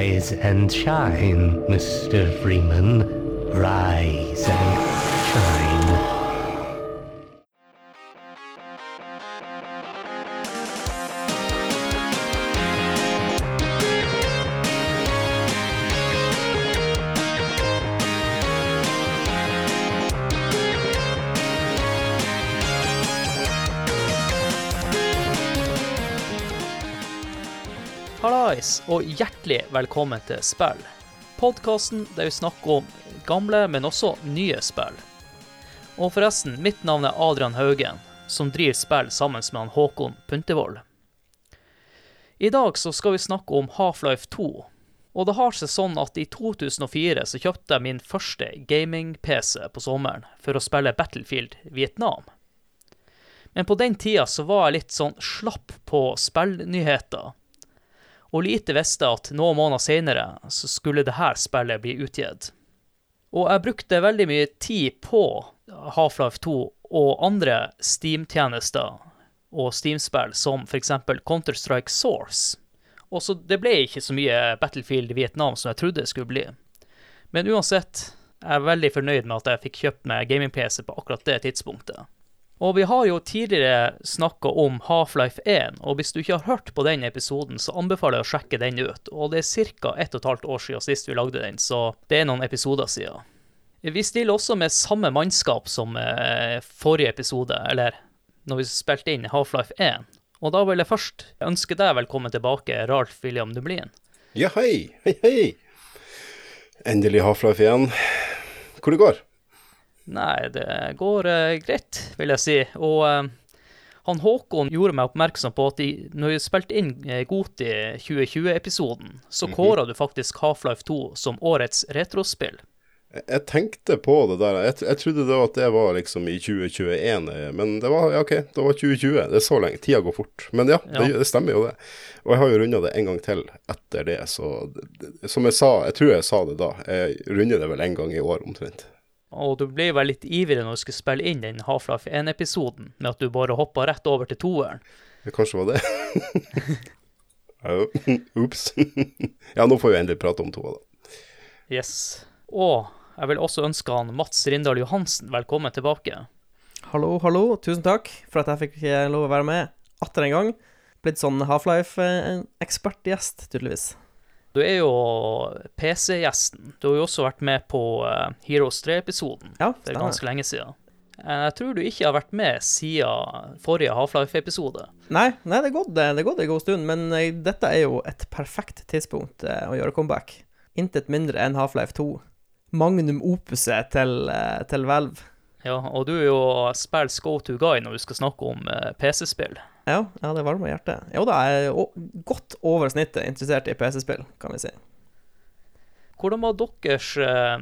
Rise and shine, Mr. Freeman. Rise and shine. Og hjertelig velkommen til Spill. Podkasten der vi snakker om gamle, men også nye spill. Og forresten, mitt navn er Adrian Haugen, som driver spill sammen med han Håkon Puntervold. I dag så skal vi snakke om Half-Life 2. Og det har seg sånn at i 2004 så kjøpte jeg min første gaming-PC på sommeren for å spille Battlefield Vietnam. Men på den tida så var jeg litt sånn slapp på spillnyheter og lite visste at noen måneder senere så skulle dette spillet bli utgitt. Og jeg brukte veldig mye tid på Half-Life 2 og andre Steam-tjenester og Steam-spill, som f.eks. Counter-Strike Source. Og så det ble ikke så mye Battlefield Vietnam som jeg trodde det skulle bli. Men uansett, jeg er veldig fornøyd med at jeg fikk kjøpt meg gaming-PC på akkurat det tidspunktet. Og vi har jo tidligere snakka om Half-Life 1, og hvis du ikke har hørt på den episoden, så anbefaler jeg å sjekke den ut. Og det er ca. ett og et halvt år siden sist vi lagde den, så det er noen episoder siden. Vi stiller også med samme mannskap som eh, forrige episode, eller når vi spilte inn Half-Life 1. Og da vil jeg først ønske deg velkommen tilbake, Ralf William Dublin. Ja, hei. Hei, hei. Endelig Half-Life igjen. Hvor det går? Nei, det går uh, greit, vil jeg si. Og uh, han Håkon gjorde meg oppmerksom på at de, når vi spilte inn uh, Goti 2020-episoden, så mm -hmm. kåra du faktisk Half-Life 2 som årets retrospill. Jeg, jeg tenkte på det der. Jeg, jeg trodde da at det var liksom i 2021, men det var ja, OK, det var 2020. Det er så lenge. Tida går fort. Men ja, ja. Det, det, stemmer jo det. Og jeg har jo runda det en gang til etter det, så det, som jeg sa, jeg tror jeg sa det da, jeg runder det vel en gang i år omtrent. Og du ble vel litt ivrig når du skulle spille inn den Half-Life 1-episoden, med at du bare hoppa rett over til toeren. Det kanskje var det. Ops. ja, nå får vi endelig prate om toa, da. Yes. Og jeg vil også ønske han Mats Rindal Johansen velkommen tilbake. Hallo, hallo. Tusen takk for at jeg fikk eh, lov å være med atter en gang. Blitt sånn Half-Life-ekspertgjest, tydeligvis. Du er jo PC-gjesten. Du har jo også vært med på uh, Heroes 3-episoden ja, for ganske lenge siden. Eh, jeg tror du ikke har vært med siden forrige Half-Life-episode. Nei, nei, det er gått, det gått en god stund, men eh, dette er jo et perfekt tidspunkt å gjøre comeback. Intet mindre enn Half-Life 2. Magnum opuset til, til Valve. Ja, og du er jo spills go to guy når du skal snakke om PC-spill. Ja, ja det varmer hjertet. Jo da, jeg er godt over snittet interessert i PC-spill, kan vi si. Hvordan var deres eh,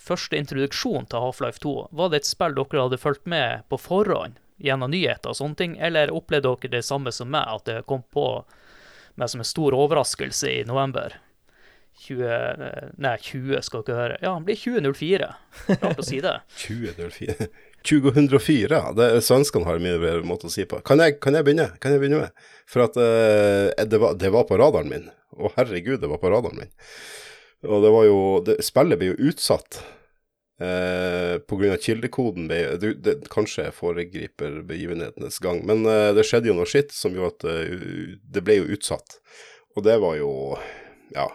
første introduksjon til Half-Life 2? Var det et spill dere hadde fulgt med på forhånd gjennom nyheter og sånne ting, eller opplevde dere det samme som meg, at det kom på meg som en stor overraskelse i november? 20 eh, Nei, 20 skal dere høre. Ja, det blir 2004. Rart å si det. 2004 2004. Det Svenskene har en mye måte å si på. Kan jeg, kan jeg, begynne? Kan jeg begynne med? For at uh, det, var, det, var, på radaren min. Å herregud, det var på radaren min. Og det var jo det, Spillet ble jo utsatt uh, pga. kildekoden. Ble, det, det, kanskje jeg foregriper begivenhetenes gang, men uh, det skjedde jo noe skitt som gjorde at uh, det ble jo utsatt. Og det var jo Ja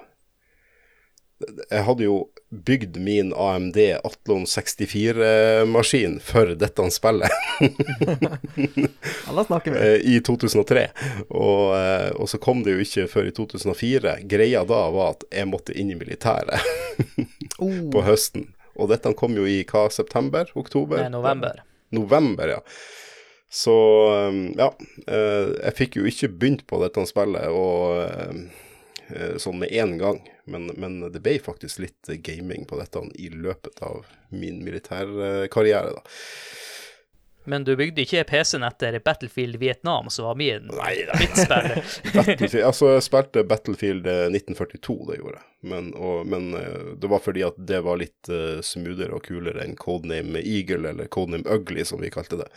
jeg hadde jo bygd min AMD Atlon 64-maskin for dette spillet. ja, snakker vi. Eh, I 2003. Og, eh, og, så kom det jo ikke før i 2004. Greia da var at jeg måtte inn i militæret oh. på høsten. Og dette kom jo i hva, september? Oktober? Nei, november. November, ja. Så ja, eh, jeg fikk jo ikke begynt på dette spillet. og sånn med en gang. Men, men, det ble faktisk litt gaming på dette i løpet av min militærkarriere, da. Men du bygde ikke PC-en etter Battlefield Vietnam, som var min, spill? altså, jeg spilte Battlefield 1942, det gjorde jeg. Men, og, men, eh, det var fordi at det var litt uh, smoothere og kulere enn Codename Eagle, eller Codename Ugly, som vi kalte det.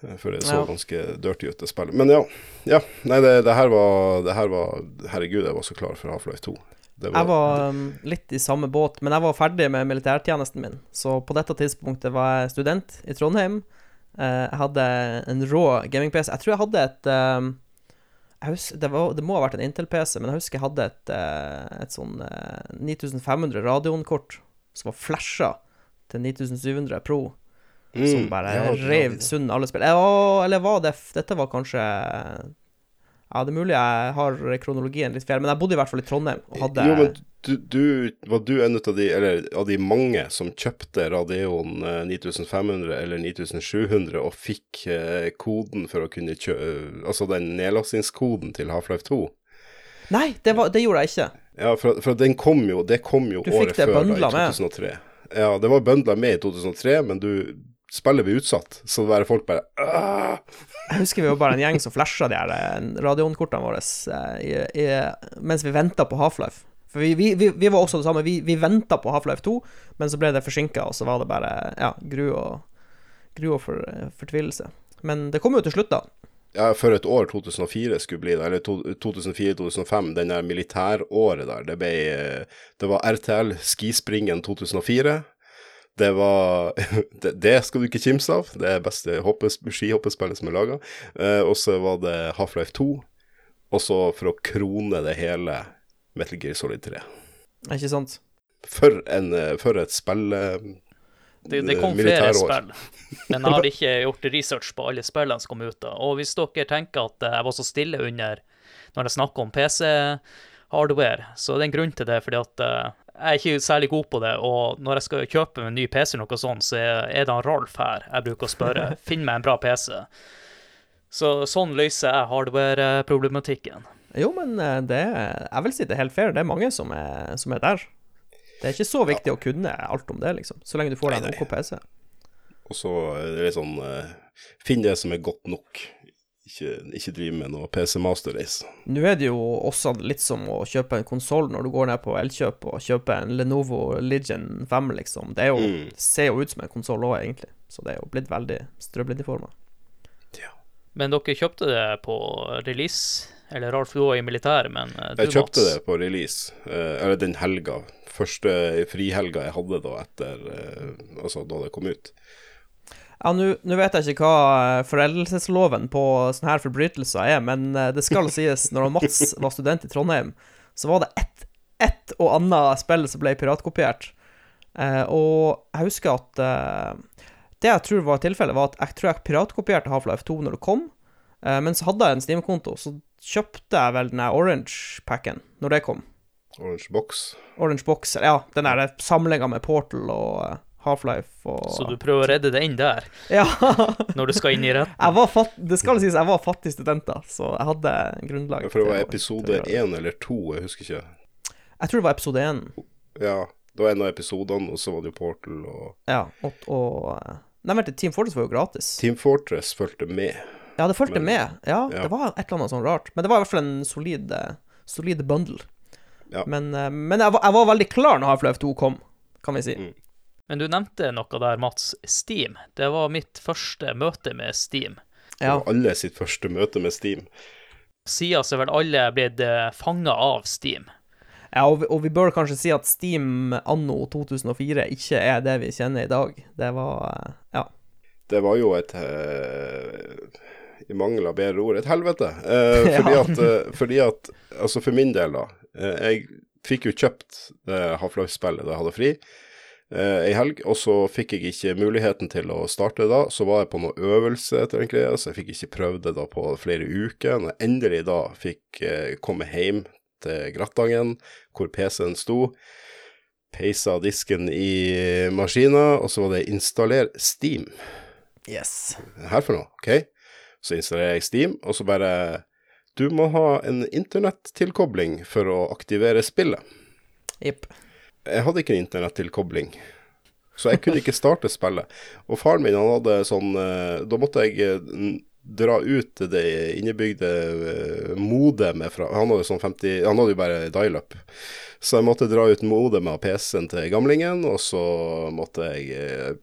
For det så ja. ganske dirty ut, det spillet. Men ja. ja nei, det, det, her var, det, her var, Herregud, jeg var så klar for Half-Life 2. Det Jeg var um, litt i samme båt, men jeg var ferdig med militærtjenesten min. Så på dette tidspunktet var jeg student i Trondheim. Uh, jeg hadde en rå gaming-PC. Jeg tror jeg hadde et um, jeg husker, det, var, det må ha vært en Intel-PC, men jeg husker jeg hadde et, uh, et sånn uh, 9500 Radeon-kort som var flasha til 9700 Pro. Mm, Som bare rev sund alle spill. Å, eller var det Dette var kanskje Ja, det er mulig jeg har kronologien litt feil, men jeg bodde i hvert fall i Trondheim og hadde Jo, men du, du, var du en av de, eller av de mange som kjøpte Radeon eh, 9500 eller 9700 og fikk eh, koden for å kunne kjø... Altså den nedlastingskoden til Half-Life 2? Nei, det, var, det gjorde jeg ikke. Ja, for, for den kom jo, det kom jo året før, da, i i med. 2003. Ja, det var bøndla med i 2003, men du Spillet blir utsatt, så det er folk bare «Åh!» Jeg husker vi var bare en gjeng som flasha de her eh, Radeon-kortene våre eh, i, i, mens vi venta på Half-Life. For vi, vi, vi, vi var også det samme. Vi, vi venta på Half-Life 2, men så ble det forsinka, og så var det bare ja, gru og, gru og for, fortvilelse. Men det kom jo til slutt, da. Ja, for et år 2004 skulle bli eller 2004-2005, den der militæråret der, det ble eh, Det var RTL Skispringen 2004. Det var det, det skal du ikke kimse av. Det er beste skihoppespillet som er laga. Eh, og så var det Half-Life 2. Og så, for å krone det hele, Metal Gear Solid 3. Ikke sant? For, en, eh, for et spill eh, Det, det kom flere spill, men jeg har ikke gjort research på alle spillene som kom ut da. Og hvis dere tenker at jeg var så stille under når jeg snakker om PC-hardware, så det er en grunn til det, fordi at eh, jeg er ikke særlig god på det, og når jeg skal kjøpe en ny PC eller noe sånt, så er det han Ralf her jeg bruker å spørre, finn meg en bra PC. Så sånn løser jeg hardware-problematikken. Jo, men eh, det Jeg vil si det er helt fair. Det er mange som er, som er der. Det er ikke så viktig å kunne alt om det, liksom. Så lenge du får deg en. OK PC. Og så er det litt sånn eh, Finn det som er godt nok. Ikke, ikke driver med noe PC Master Race. Nå er det jo også litt som å kjøpe en konsoll når du går ned på Elkjøp og kjøper en Lenovo Legion 5, liksom. Det, er jo, Mm. ser jo ut som en konsoll òg, egentlig. Så det er jo blitt veldig strømlinjeforma. Men dere kjøpte det på release, eller Ralf du var i militæret, men eh, du, Jeg kjøpte Mats, det på release, eh, eller den helga. Første frihelga jeg hadde da etter eh, Altså da det kom ut. Ja, nå vet jeg ikke hva eh, foreldelsesloven på sånne her forbrytelser er, men eh, det skal sies, når Mats var student i Trondheim, så var det ett et og annet spill som ble piratkopiert. Eh, og jeg husker at eh, Det jeg tror var tilfellet, var at jeg tror jeg piratkopierte Half-Life 2 når det kom, eh, men så hadde jeg en Steam-konto, så kjøpte jeg vel den Orange-packen når det kom. Orange Box. Orange Box, ja, den der samlinga med Portal og eh, Half-Life og Så du prøver å redde det inn der, Ja. når du skal inn i retten? Jeg var fatt, det skal sies, jeg var fattig student da, så jeg hadde grunnlag For det var episode én eller to, jeg husker ikke. Jeg tror det var episode én, Ja, det var en av episodene, og så var det jo Portal og ja. Og, og Nei, vent, Team Fortress var jo gratis. Team Fortress fulgte med. Ja, det fulgte Men- med. Ja, ja. det var et eller annet sånn rart. Men det var i hvert fall en solid, eh, solid bundle. Ja. Men, eh, men jeg, var, jeg var veldig klar når Half-Life 2 kom, kan vi si. Mm. Men du nevnte noe der, Mats. Steam. Det var mitt første møte med Steam. Det var alle sitt første møte med Steam. Siden så er vel alle blitt fanga av Steam. ja og, vi, og vi bør kanskje si at Steam anno 2004 ikke er det vi kjenner i dag. Det var eh, Ja. Det var jo et uh, I mangel av bedre ord et helvete. Uh, fordi, Ja. at, uh, fordi at Altså, for min del, da. Eh, jeg fikk jo kjøpt det Half-Life-spillet da jeg hadde fri. Eh, ei helg, og så fikk jeg ikke muligheten til å starte da. Så var jeg på noe øvelse etter en greie, så jeg fikk ikke prøvd det da på flere uker. Når jeg endelig da fikk eh, komme hjem til Grattangen, hvor PC-en sto, peisa disken i maskina, og så var det installer Steam. Yes. Her for noe, ok? Så installerer jeg Steam, og så bare Du må ha en internettilkobling for å aktivere spillet. Jepp. Jeg hadde ikke internettilkobling, så jeg kunne ikke starte spillet. Og faren min, han hadde sånn eh, Da måtte jeg eh, dra ut det innebygde eh, modemet fra Han hadde sånn 50 Han hadde jo bare dial-up. Så jeg måtte dra ut modemet av PC-en til gamlingen, og så måtte jeg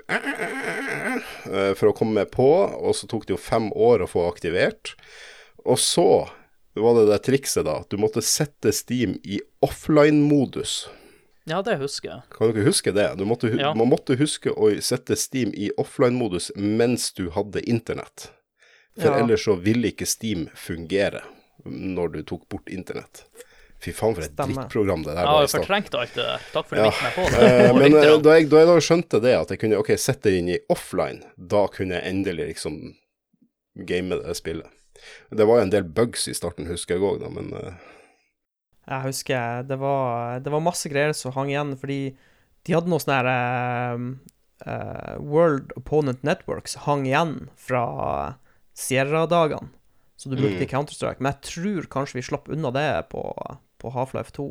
For å komme meg på, og så tok det jo fem år å få aktivert. Og så var det det trikset, da. Du måtte sette Steam i offline-modus. Ja, det husker jeg. Kan dere huske det? Du måtte, Ja. Man måtte huske å sette Steam i offline-modus mens du hadde internett. For Ja. ellers så ville ikke Steam fungere når du tok bort internett. Fy faen, for et Stemme. drittprogram det der var har i jo starten. fortrengt alt det der. Takk for Ja, minne meg på det. Eh, men eh, da jeg, da jeg da skjønte det, at jeg kunne ok, sette det inn i offline, da kunne jeg endelig liksom game det spillet. Det var jo en del bugs i starten, husker jeg òg, da, men eh, Jeg husker det var, det var masse greier som hang igjen, fordi de hadde noe sånn her uh, World Opponent Networks hang igjen fra Sierra-dagene, som du brukte Mm. Counter-Strike. Men jeg tror kanskje vi slapp unna det på, på Half-Life 2.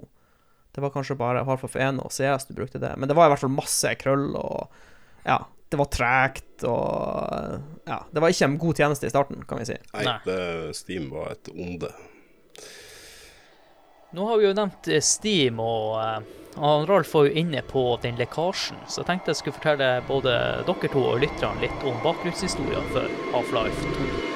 Det var kanskje bare Half-Life 1 og CS du brukte det. Men det var i hvert fall masse krøll, og ja, det var tregt, og ja, det var ikke en god tjeneste i starten, kan vi si. nei, Nei. Det, Steam var et onde. Nå har vi jo nevnt eh, Steam, og og Ralf var jo inne på den lekkasjen, så jeg tenkte jeg skulle fortelle både dere to og lytterne litt om bakgrunnshistorien for Half-Life 2.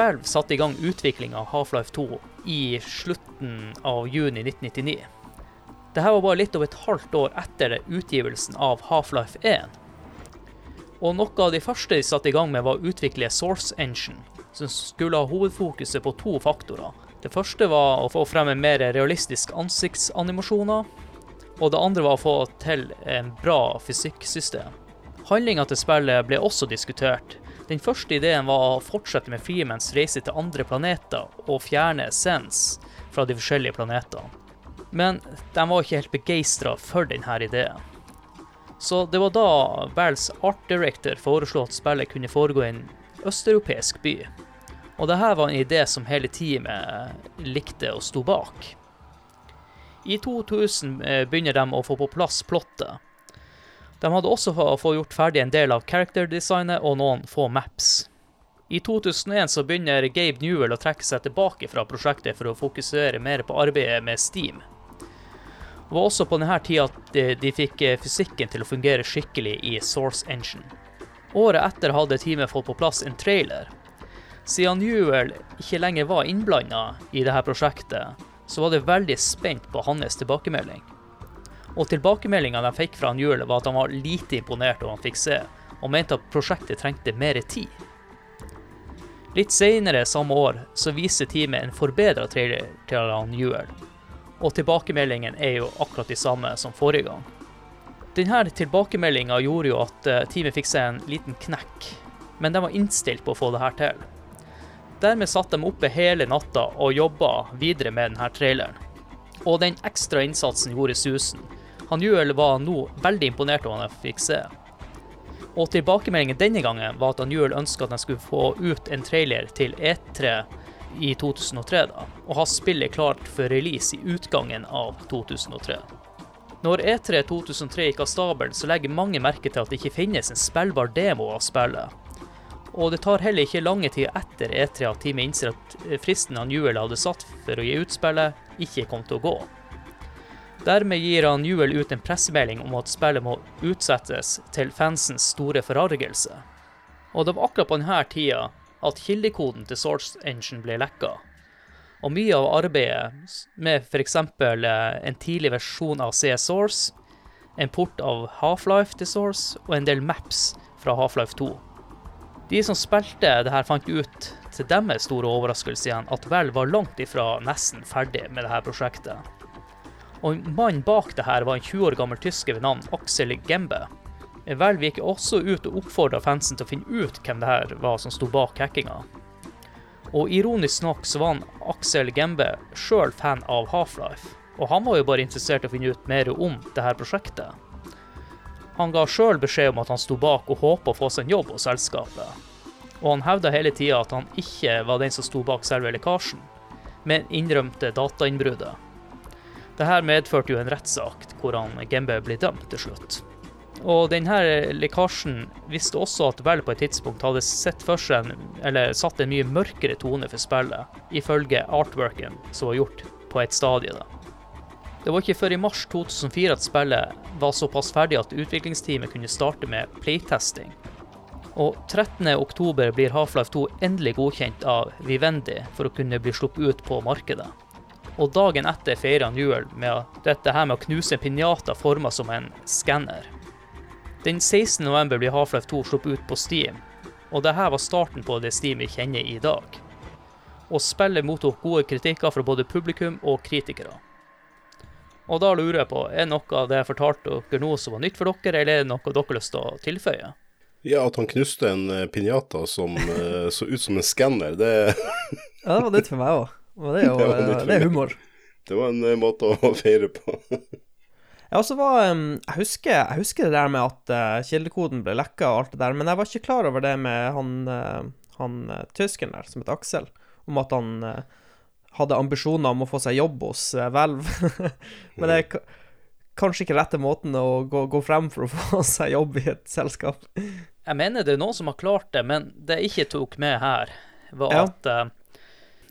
Valve satte i gang utvikling av Half-Life 2 i slutten av juni 1999. Dette var bare litt over et halvt år etter utgivelsen av Half-Life 1. Og noe av de første de satte i gang med, var å utvikle Source Engine, som skulle ha hovedfokuset på to faktorer. Det første var å få frem en mer realistisk ansiktsanimasjoner, og det andre var å få til en bra fysikksystem. Handlinga til spillet ble også diskutert. Den første ideen var å fortsette med Freemans reise til andre planeter og fjerne essens fra de forskjellige planetene. Men de var ikke helt begeistra for denne ideen. Så det var da Bells art director foreslo at spillet kunne foregå i en østeuropeisk by. Og dette var en idé som hele teamet likte og sto bak. I 2000 eh, begynner de å få på plass plottet. De hadde også fått gjort ferdig en del av character-designet og noen få maps. I 2001 så begynner Gabe Newell å trekke seg tilbake fra prosjektet for å fokusere mer på arbeidet med Steam. Det var også på denne tida at de, fikk eh, fysikken til å fungere skikkelig i Source Engine. Året etter hadde teamet fått på plass en trailer. Siden Newell ikke lenger var innblanda i dette prosjektet, så var det veldig spent på hans tilbakemelding. Og tilbakemeldinga de fikk fra Newell, var at han var lite imponert over han fikk se, og mente at prosjektet trengte mer tid. Litt seinere samme år så viser teamet en forbedra trailer til han og tilbakemeldingen er jo akkurat de samme som forrige gang. Denne tilbakemeldinga gjorde jo at eh, teamet fikk seg en liten knekk, men de var innstilt på å få det her til. Dermed satt de oppe hele natta og jobba videre med denne traileren. Og den ekstra innsatsen gjorde susen. Han Juel var nå veldig imponert over hva han fikk se. Og tilbakemeldingen denne gangen var at han Juel ønska at han skulle få ut en trailer til E3 i 2003, da, og ha spillet klart for release i utgangen av 2003. Når E E3 2003 gikk av stabelen, så legger mange merke til at det ikke finnes en spillbar demo av spillet. Og det tar heller ikke lange tid etter E3 at teamet innser at fristen han Juel hadde satt for å gi ut spillet, ikke kom til å gå. Dermed gir han Newell ut en pressemelding om at spillet må utsettes til fansens store forargelse. Og det var akkurat på denne tida at kildekoden til Source Engine ble lekka. Og mye av arbeidet med f.eks. en tidlig versjon av CS Source, en port av Half-Life til Source og en del maps fra Half-Life 2. De som spilte det her, fant ut til deres store overraskelse igjen at Vel var langt ifra nesten ferdig med det her prosjektet. Og mannen bak det her var en 20 år gammel tysker ved navn Aksel Gembe. Vel gikk også ut og oppfordra fansen til å finne ut hvem det her var som sto bak hackinga. Og ironisk nok så var han Aksel Gembe sjøl fan av Half-Life, og han var jo bare interessert i å finne ut mer om det her prosjektet. Han ga sjøl beskjed om at han sto bak og håpa å få seg en jobb hos selskapet. Og han hevda hele tida at han ikke var den som sto bak selve lekkasjen, men innrømte datainnbruddet. Dette medførte jo en rettssak hvor han Gembe ble dømt til slutt. Og denne lekkasjen visste også at Vel på et tidspunkt hadde sett for seg eller satt en mye mørkere tone for spillet, ifølge artworken som var gjort på et stadie. da. Det var ikke før i mars 2004 at spillet var såpass ferdig at utviklingsteamet kunne starte med playtesting. Og 13.10 blir Half-Life 2 endelig godkjent av Vivendi for å kunne bli sluppet ut på markedet. Og dagen etter feirer han jul med dette her med å knuse en pinjata forma som en skanner. Den 16.11 blir Half-Life 2 sluppet ut på Steam, og dette var starten på det Steam vi kjenner i dag. Og spillet mottok gode kritikker fra både publikum og kritikere. Og da lurer jeg på, er noe av det jeg fortalte dere nå som var nytt for dere, eller er det noe dere har lyst til å tilføye? Ja, at han knuste en eh, pinjata som eh, så ut som en skanner, det, Ja, det var nytt for meg òg. Og det er jo Det var det er humor. det var en eh, måte å feire på. jeg, var jeg, husker, jeg husker det der med at eh, kildekoden ble lekka og alt det der, men jeg var ikke klar over det med han, han tyskeren der, som het Aksel, om at han eh, hadde ambisjoner om å få seg jobb hos Hvelv. Men det er kanskje ikke rette måten å gå, gå frem for å få seg jobb i et selskap. Jeg mener det er noen som har klart det, men det jeg ikke tok med her, var Ja. at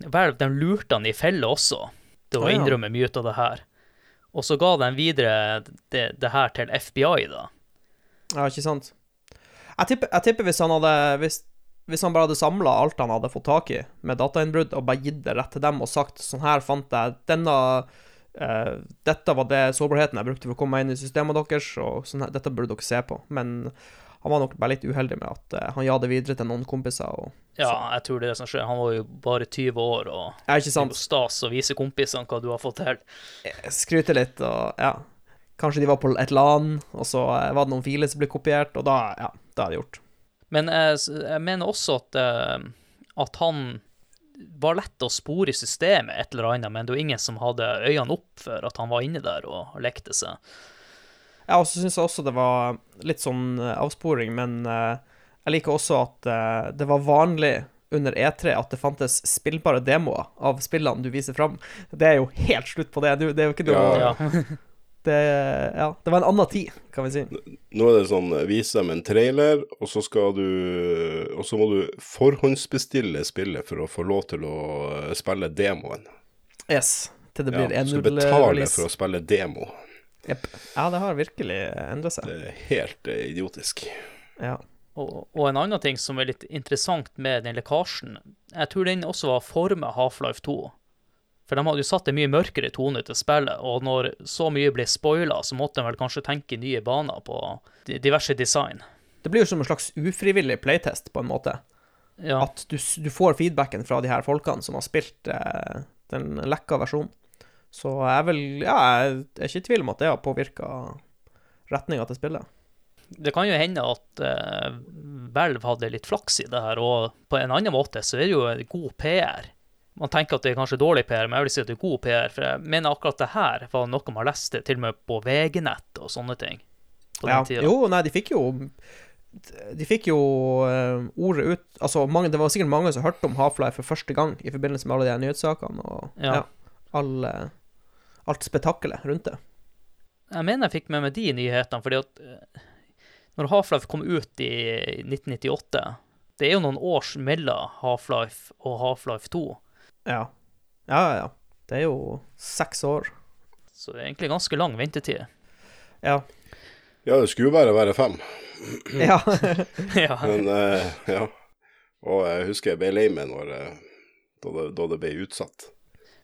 Valve de lurte han i felle også, til å Å, ja. innrømme mye av det her. Og så ga de videre det, det her til FBI, da. Ja, ikke sant? Jeg tipper, jeg tipper hvis han hadde hvis, hvis han bare hadde samla alt han hadde fått tak i med datainnbrudd, og bare gitt det rett til dem og sagt sånn her fant jeg denne uh, Dette var det sårbarheten jeg brukte for å komme meg inn i systemet deres, og sånn her, dette burde dere se på. Men han var nok bare litt uheldig med at uh, han ga det videre til noen kompiser. Og, Ja, jeg tror det er det som skjer. Han var jo bare 20 år, og ja, det er jo stas å vise kompisene hva du har fått til. Skryte litt og ja. Kanskje de var på et LAN, og så eh, var det noen filer som ble kopiert, og da, ja, da er det gjort. Men jeg, jeg mener også at, eh, at han var lett å spore i systemet, et eller annet, men det var ingen som hadde øynene opp for at han var inne der og lekte seg. Ja, og så syns jeg også det var litt sånn eh, avsporing, men eh, jeg liker også at eh, det var vanlig under E3 at det fantes spillbare demoer av spillene du viser fram. Det er jo helt slutt på det. Du, det er jo ikke noe Ja. Ja. det, ja, det var en annen tid, kan vi si. Nå er det sånn, vis dem en trailer, og så skal du Og så må du forhåndsbestille spillet for å få lov til å spille demoen. Yes. Til det blir Ja, blir du skal betale 1.0-release. for å spille demo. Jepp. Ja, det har virkelig endra seg. Det er helt eh, idiotisk. Ja. Og, og en annen ting som er litt interessant med den lekkasjen, jeg tror den også var formet Half-Life 2. For de hadde jo satt en mye mørkere tone til spillet, og når så mye ble spoila, så måtte de vel kanskje tenke nye baner på diverse design. Det blir jo som en slags ufrivillig playtest, på en måte. Ja, At du, du får feedbacken fra de her folkene som har spilt eh, den lekka versjonen. Så jeg vel Ja, jeg er ikke i tvil om at det har påvirka retninga til spillet. det kan jo hende at uh, Valve hadde litt flaks i det her, og på en annen måte så er det jo god PR. Man tenker at det er kanskje dårlig PR, men jeg vil si at det er god PR, for jeg mener akkurat det her var noe man leste til og med på VG-nett og sånne ting. På Ja, Tiden. jo, nei, de fikk jo De fikk jo eh, ordet ut Altså, mange, det var sikkert mange som hørte om Half-Life for første gang i forbindelse med alle de nyhetssakene og Ja. ja. alle eh, alt spetakkelet rundt det. Jeg mener jeg fikk med meg de nyhetene, fordi at eh, når Half-Life kom ut i 1998 Det er jo noen års mellom Half-Life og Half-Life 2, Ja. Ja, ja, ja. Det er jo seks år. så det er egentlig ganske lang ventetid. Ja. Ja, det skulle jo bare være fem, ja. ja. men uh, ja. Og jeg husker jeg ble lei meg når, eh, da, det, da det ble utsatt.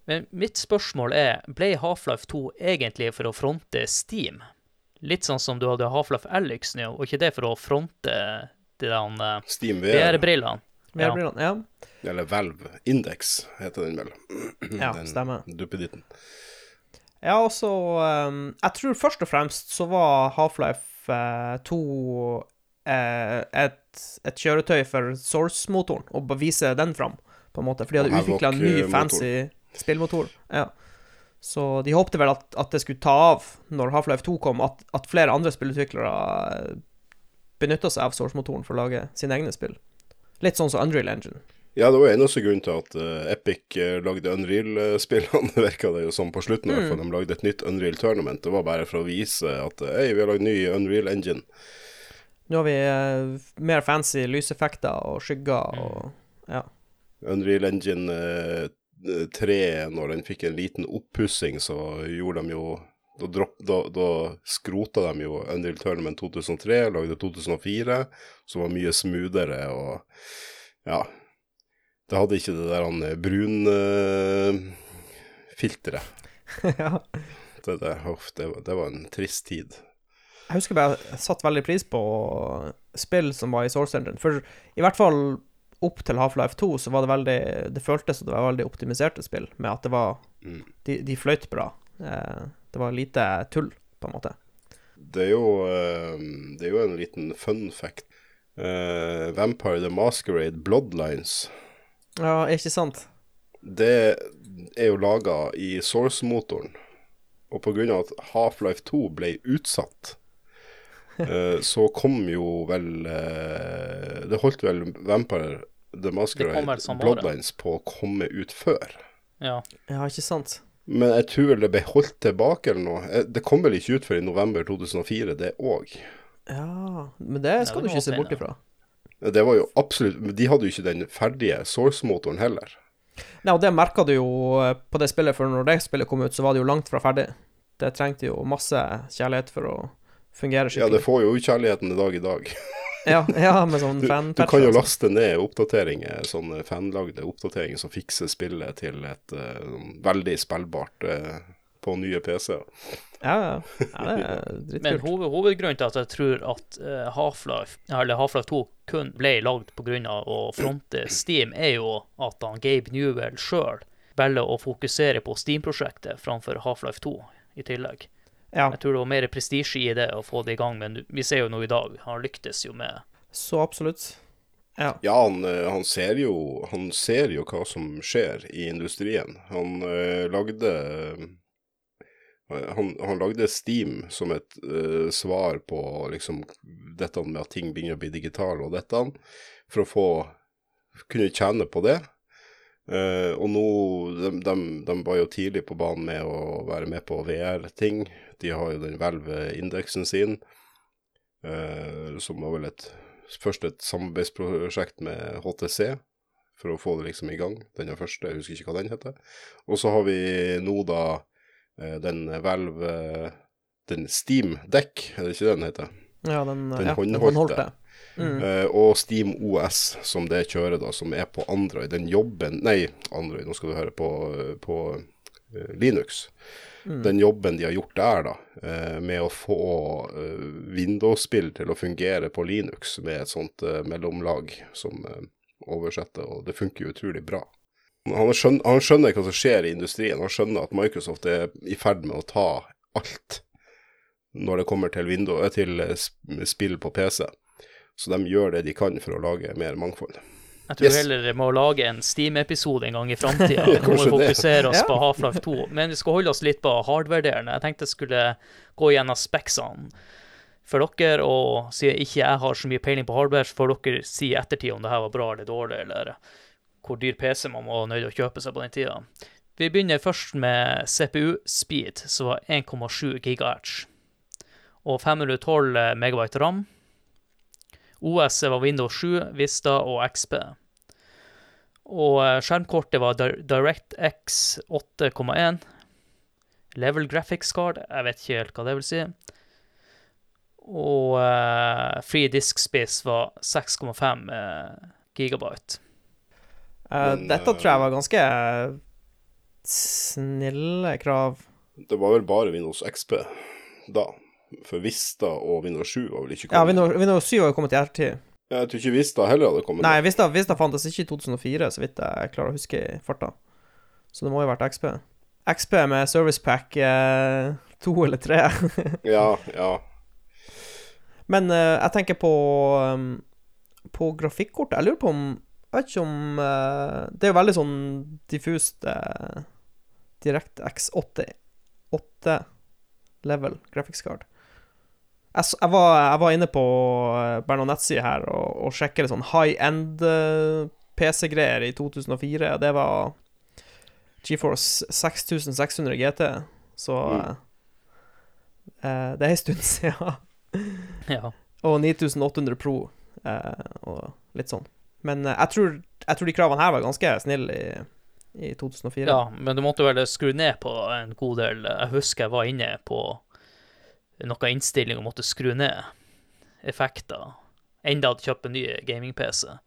Men mitt spørsmål er, ble Half-Life 2 egentlig for å fronte Steam? Litt sånn som du hadde Half-Life Alyx nå, og ikke det for å fronte de der eh, Steam VR, VR-brillene? VR ja. Ja. eller Valve Index, heter den vel. ja, den stemmer. duppeditten. Ja, altså um, Jeg tror først og fremst så var Half-Life eh, 2 eh, et, et kjøretøy for Source-motoren, og bare vise den fram, på en måte. For de hadde utvikla en ny, fancy motor. fancy spillmotor. Ja. Så de håpte vel at, at det skulle ta av når Half-Life 2 kom, at, at flere andre spillutviklere benytta seg av Source-motoren for å lage sine egne spill. Litt sånn som Unreal Engine. Ja, det var eneste grunn til at uh, Epic eh, lagde Unreal-spillene, virka det jo som på slutten. Mm. For. De lagde et nytt Unreal Tournament. Det var bare for å vise at eh, hei, vi har lagd ny Unreal Engine. Nå har vi uh, mer fancy lyseffekter og skygger og Ja. Unreal Engine eh, 3, når den fikk en liten oppussing, så gjorde de jo da, dropp, da, da skrota de jo Unreal Tournament 2003, lagde 2004, som var mye smoothere og ja. Det hadde ikke det der han brunfilteret. ja. det, det, uff, det, var- det var en trist tid. Jeg husker bare jeg satte veldig pris på spill som var i Source Engine. For i hvert fall opp til Half-Life 2 så var det veldig Det føltes som det var veldig optimiserte spill, med at det var Mm. De, de fløyt bra. Eh, det var lite tull, på en måte. Det er jo, eh, det er jo en liten fun fact. Eh, Vampire the Masquerade Bloodlines, Ja, er ikke sant? det er jo laga i Source-motoren. Og av at Half-Life 2 ble utsatt, så kom jo vel Det holdt vel Vampire the Masquerade. Bloodlines på å komme ut før. Ja. Ja, ikke sant? Men jeg tror vel det ble holdt tilbake eller noe. Eh, Det kom vel ikke ut før i november 2004, det òg. Ja, men det skal det du ikke se bort ifra. Det var jo absolutt men De hadde jo ikke den ferdige Source-motoren heller. Nei, og det merka du jo eh, på det spillet, for når det spillet kom ut, så var det jo langt fra ferdig. Det trengte jo masse kjærlighet for å fungere Ja, det får jo kjærligheten i dag i dag. Ja, ja, med sånn Du, fan du kan jo laste ned oppdateringer, sånne fanlagde oppdateringer som fikser spillet til et sånn veldig spillbart uh, på nye PC-er. Ja, ja. ja det er Men dritkult. hoved, hovedgrunnen til at jeg tror at eh, Half-Life eller Half-Life 2 kun ble lagd pga. å fronte Steam, er jo at han Gabe Newell sjøl velger å fokusere på Steam-prosjektet framfor Half-Life 2 i tillegg. Ja, Jeg tror det var mer prestisje i det å få det i gang, men vi ser jo nå i dag, han lyktes jo med så absolutt. Ja. Ja, han, eh, han, ser jo, han ser jo hva som skjer i industrien. Han øh, lagde eh, han, han lagde Steam som et øh, svar på liksom dette med at ting begynner å bli digitale og dette, for å få kunne tjene på det. Eh, og nå de, de, de var jo tidlig på banen med å være med på VR-ting. De har jo den Hvelv-indeksen sin, uh, som var vel et først et samarbeidsprosjekt med HTC for å få det liksom i gang. Den er første, jeg husker ikke hva den heter. Og så har vi nå da eh, den Valve eh, Den Steam Deck, er det ikke det den heter? ja, den, Den ja, håndholdte. håndholdte. Mm. Eh, og Steam OS, som det kjører da, som er på Android. Den jobben Nei, Android, nå skal du høre på, på uh, Linux. Mm. Den jobben de har gjort der, da, uh, med å få Windows-spill til å fungere på Linux med et sånt mellomlag som oversetter, og det funker jo utrolig bra. Han skjønner, han skjønner hva som skjer i industrien. Han skjønner at Microsoft er i ferd med å ta alt når det kommer til, Windows, eh, til sp- spill på PC. Så de gjør det de kan for å lage mer mangfold. Jeg tror Yes. heller det må lage en Steam-episode en gang i framtida. Ja, Hvor vi fokuserer oss Ja. på Half-Life 2. Men vi skal holde oss litt på hardware-delen. Jeg tenkte jeg skulle gå gjennom speksene for dere, og siden ikke jeg har så mye peiling på hardware, så får dere si i ettertid om det her var bra eller dårlig, eller hvor dyr PC man var nødt til å kjøpe seg på den tida. Vi begynner først med CPU-speed, som var 1,7 GHz, og 512 megabyte RAM. OS var Windows 7, Vista og XP. Og eh, skjermkortet var DirectX 8,1. Level graphics card, jeg vet ikke helt hva det vil si. Og uh, free disk space var 6,5 eh, gigabyte. Uh, Men, dette tror jeg var ganske snille krav. Det var vel bare Windows XP da. For Vista og Windows 7 var vel ikke Ja, kommet. Windows, Windows 7 har jo kommet i ettertid. Jeg tror ikke Vista heller hadde kommet. Nei, Vista, Vista fantes ikke i 2004, så vidt jeg klarer å huske i farta. Så det må jo ha vært XP. XP med service pack eh, to eller tre. Ja, ja. Men eh, jeg tenker på um, På grafikkortet. Jeg lurer på om Jeg vet ikke om uh, Det er jo veldig sånn diffust uh, DirectX 8, 8 level graphics card. Jeg, jeg, var, jeg var inne på eh, Berno nettside her og, og sjekket sånn high end eh, PC-greier i 2004. og Det var GeForce 6600 GT, så Mm. eh, eh, Det er en stund siden. Ja. Og 9800 Pro eh, og litt sånn. Men jeg, tror, jeg tror de kravene her var ganske snille i, i 2004. ja, men du måtte vel skru ned på en god del. Jeg husker jeg var inne på noe innstilling og måtte skru ned effekter. Enda hadde kjøpt en ny gaming-PC.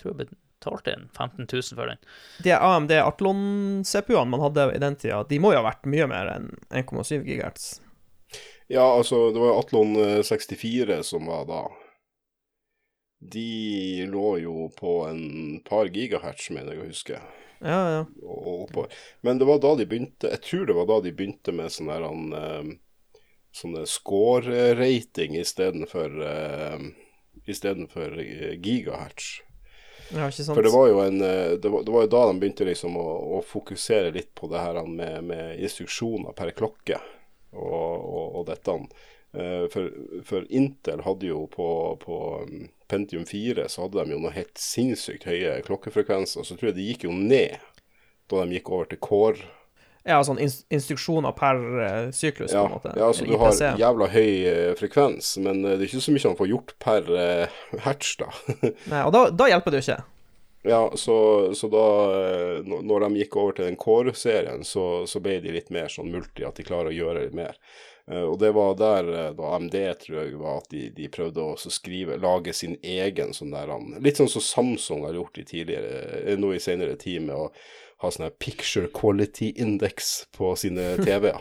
Tror jeg betalte en 15 000 for den. De AMD Atlon-CPU-ene man hadde i den tida, de må jo ha vært mye mer enn 1,7 GHz. Ja, altså, det var jo Atlon eh, 64 som var da. De lå jo på en par gigahertz, mener jeg å huske. Ja, ja. og og. Men det var da de begynte Jeg tror det var da de begynte med sånn der han eh, Sånne score-rating istedenfor uh, Istedenfor uh, gigahertz. ja? For det var en eh, det var, det var jo da de begynte liksom å, å fokusere litt på det her med, med instruksjoner per klokke og, og, og dette. Eh, for, for Intel hadde jo på, på um, Pentium 4 så hadde de jo noe helt sinnssykt høye klokkefrekvenser. Så tror jeg de gikk jo ned da de gikk over til Core. Ja, sånn instruksjoner per eh, syklus, Ja, på en måte. ja altså du du har IPC. jævla høy eh, frekvens, men eh, det er ikke så mye han får gjort per uh, hertz, da. Nei, og da, da hjelper det jo ikke. Ja, så, så da når- de gikk over til den Core-serien, så, så ble de litt mer sånn multi, at de klarer å gjøre litt mer. Og det var der da AMD, tror jeg, var at de, de prøvde å skrive, lage sin egen sånn der Litt sånn som Samsung har gjort i tidligere, nå i senere tid, med å ha sånn picture quality index på sine TV-er.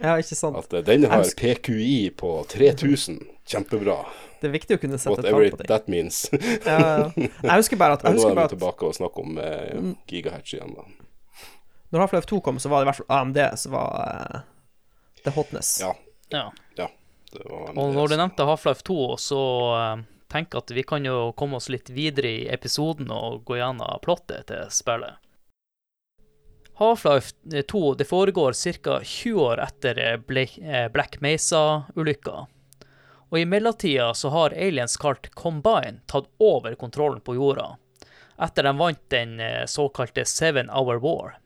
Ja, ikke sant. At eh, den har PQI på 3000. Kjempebra. Det er viktig å kunne sette Whatever tall på det. Whatever that means. Ja, ja. Jeg husker bare at, jeg nå er vi tilbake og snakker om eh, Mm. gigahertz igjen, da. når Half-Life 2 kom, så var det i hvert fall AMD som var eh, the hotness. Ja. Ja. Det var Og når du nevnte Half-Life 2, så uh, tenk at vi kan jo komme oss litt videre i episoden og gå gjennom plottet til spillet. Half-Life 2 det foregår ca. 20 år etter eh, eh, Black Mesa-ulykka. Og i mellomtida har aliens kalt Combine tatt over kontrollen på jorda, etter de vant den eh, såkalte Seven Hour War.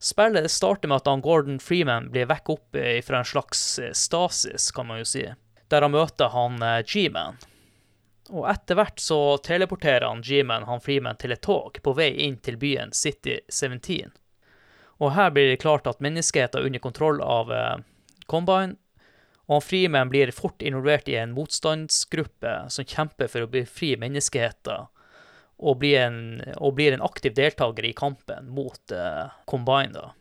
Spillet starter med at Gordon Freeman blir vekket opp eh, fra en slags eh, stasis, kan man jo si, der han møter han eh, G-Man. Og etter hvert så teleporterer han G-Man han Freeman til et tog på vei inn til byen City 17. Og her blir det klart at menneskeheten er under kontroll av eh, Combine, og han Freeman blir fort involvert i en motstandsgruppe som kjemper for å befri menneskeheten, og blir en, og blir en aktiv deltaker i kampen mot eh, Combine. da.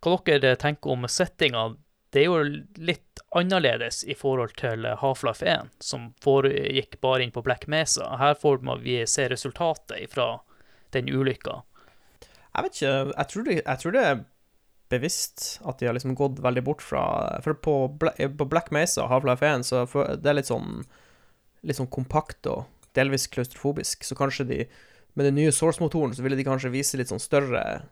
Hva dere tenker om settinga? Det er jo litt annerledes i forhold til Half-Life 1, som foregikk bare inn på Black Mesa. Her får vi se resultatet fra den ulykka. Jeg vet ikke, jeg tror, det, jeg tror det er bevisst at de har liksom gått veldig bort fra For på, på Black Mesa og Half-Life 1 så for, det er litt sånn litt sånn kompakt og delvis klaustrofobisk, så kanskje de med den nye Source-motoren så ville de kanskje vise litt sånn større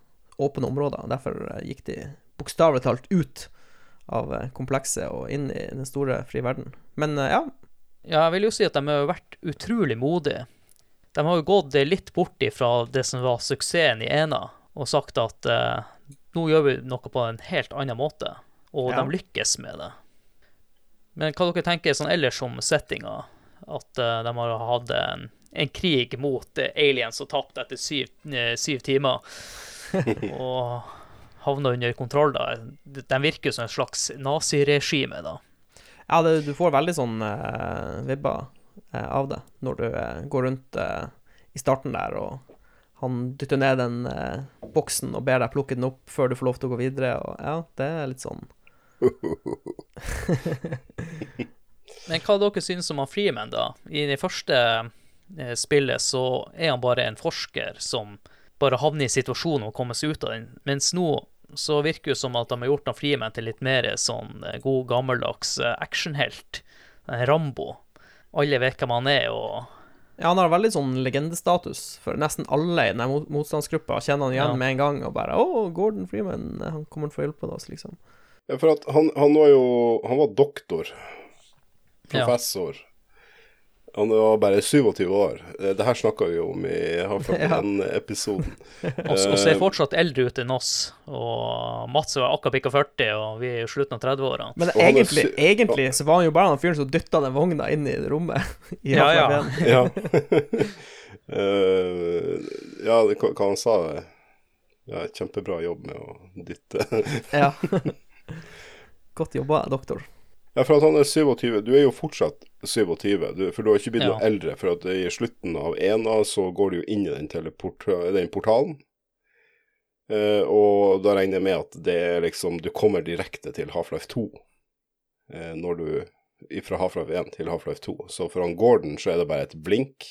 åpne områder. Derfor gikk de bokstavelig talt ut av eh, komplekset og inn i den store frie verden. Men eh, ja, Ja, jeg vil jo si at de har vært utrolig modige. De har jo gått litt bort ifra det som var suksessen i Ena, og sagt at eh, nå gjør vi noe på en helt annen måte, og Ja. de lykkes med det. Men hva dere tenker sånn ellers om settinga? At eh, de har hatt en, en krig mot eh, aliens og tapt etter syv, eh, syv timer, og havna under kontroll, da. De virker som et slags naziregime, da. Ja, det, du får veldig sånn uh, vibber uh, av det når du uh, går rundt i starten der, og han dytter ned den boksen og ber deg plukke den opp før du får lov til å gå videre, og ja, det er litt sånn Men hva dere synes om han Freeman, da? I det første spillet så er han bare en forsker som bare havner i situasjonen og kommer seg ut av den, mens nå så virker det som at de har gjort han Freeman til litt mer sånn eh, god, gammeldags eh, actionhelt. Rambo. Alle vet hvem han er, og Ja, han har veldig sånn legendestatus, for nesten alle i den mot motstandsgruppa kjenner han igjen Ja. med en gang, og bare 'Å, Gordon Freeman, han kommer til å få hjelpe oss', liksom. Ja, for at han, han var jo Han var doktor. Ja. Han var bare 27 år. Eh, Det her snakka vi om i Havflåten-episoden. Og, og ser fortsatt eldre ut enn oss. Og Mats er akkurat pikka 40, og vi er i slutten av 30-åra. Men Og er egentlig, egentlig så var han jo bare han fyren som dytta den vogna inn i rommet. I Ja, ja. Ja. uh, ja, det, hva hva han sa Ja, kjempebra jobb med å dytte. Ja. Godt jobba, doktor. Ja, for at han er 27. Du er jo fortsatt 27, du, for du har ikke blitt Ja. noe eldre. For at i slutten av ena så går du jo inn i den, teleport den portalen. Eh, og da regner jeg med at det er liksom Du kommer direkte til Half-Life 2 eh, når du Fra Half-Life 1 til Half-Life 2. Så for han Gordon så er det bare et blink.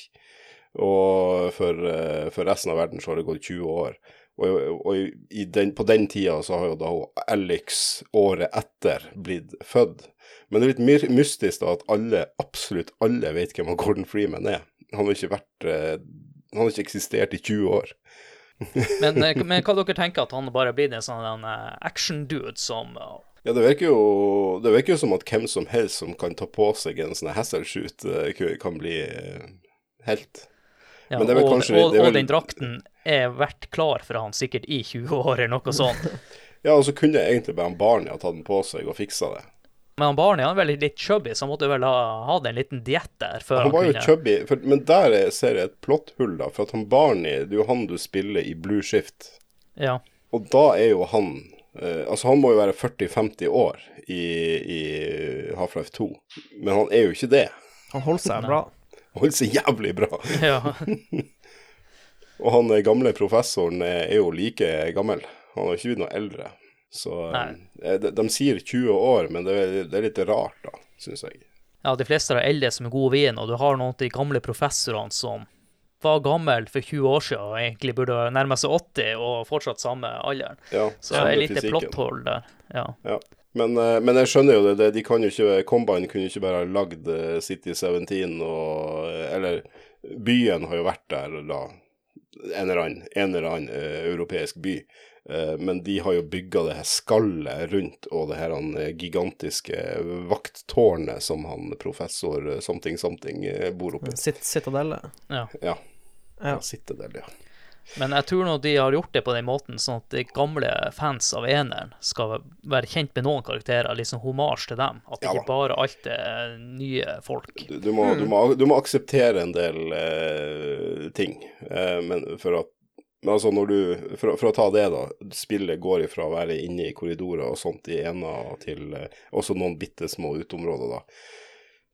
Og for, eh, for resten av verden så har det gått 20 år. Og, og i, i den, på den tida så har jo da Alex året etter blitt født. Men det er litt my- mystisk da at alle, absolutt alle vet hvem Gordon Freeman er. Han har ikke vært eh, Han har ikke eksistert i 20 år. Men, eh, men hva dere tenker at han bare blir en sånn eh, action-dude som Ja, det virker jo Det virker jo som at hvem som helst som kan ta på seg en sånn Hasselshoot, kan bli helt. ja, Men det vel og, kanskje og, er og den drakten er vært klar for han sikkert i 20 år, eller noe sånt. Ja, og så kunne egentlig bare han Barney ha tatt den på seg og fiksa det. Men han Barney han er veldig litt chubby, så han måtte vel ha hatt en liten diett der før Han han, var jo chubby, for, men der er- ser jeg et plotthull, da. For at han Barney, det er jo han du spiller i Blue Shift. Ja. Og da er jo han eh, Altså, han må jo være 40-50 år i, i Half-Life 2, men han er jo ikke det. Han holder seg bra. Han holder seg jævlig bra. ja. Og han eh, gamle professoren er, er jo like gammel. Han har ikke blitt noe eldre. Så eh, de, de sier 20 år, men det er, det er litt rart, da, syns jeg. ja, de fleste er eldre som er gode vin, og du har noen av de gamle professorene som var gammel for 20 år siden og egentlig burde nærme seg 80 og fortsatt samme alderen. Ja, Så det er litt plotthold der. Ja. Ja. Men, eh, men jeg skjønner jo det. De kan jo ikke Combine kunne jo ikke bare ha lagd eh, City 17 og eh, Eller byen har jo vært der da. En eller annen, en eller annen eh, europeisk by. Eh, men de har jo bygga det her skallet rundt og det her han, eh, gigantiske vakttårnet som han professor eh, something something eh, bor oppi. Sit, citadellet. ja. Ja. Ja. ja Citadel, ja. Men jeg tror nå de har gjort det på den måten, sånn at de gamle fans av eneren skal være kjent med noen karakterer, liksom homasj til dem. At Ja ikke bare alt er nye folk. Du, du, må, du, må, du må akseptere en del eh, ting, eh, men for at men altså når du, for, for å ta det da, spillet går ifra å være inne i korridorer og sånt i ena til eh, også noen bitte små uteområder da,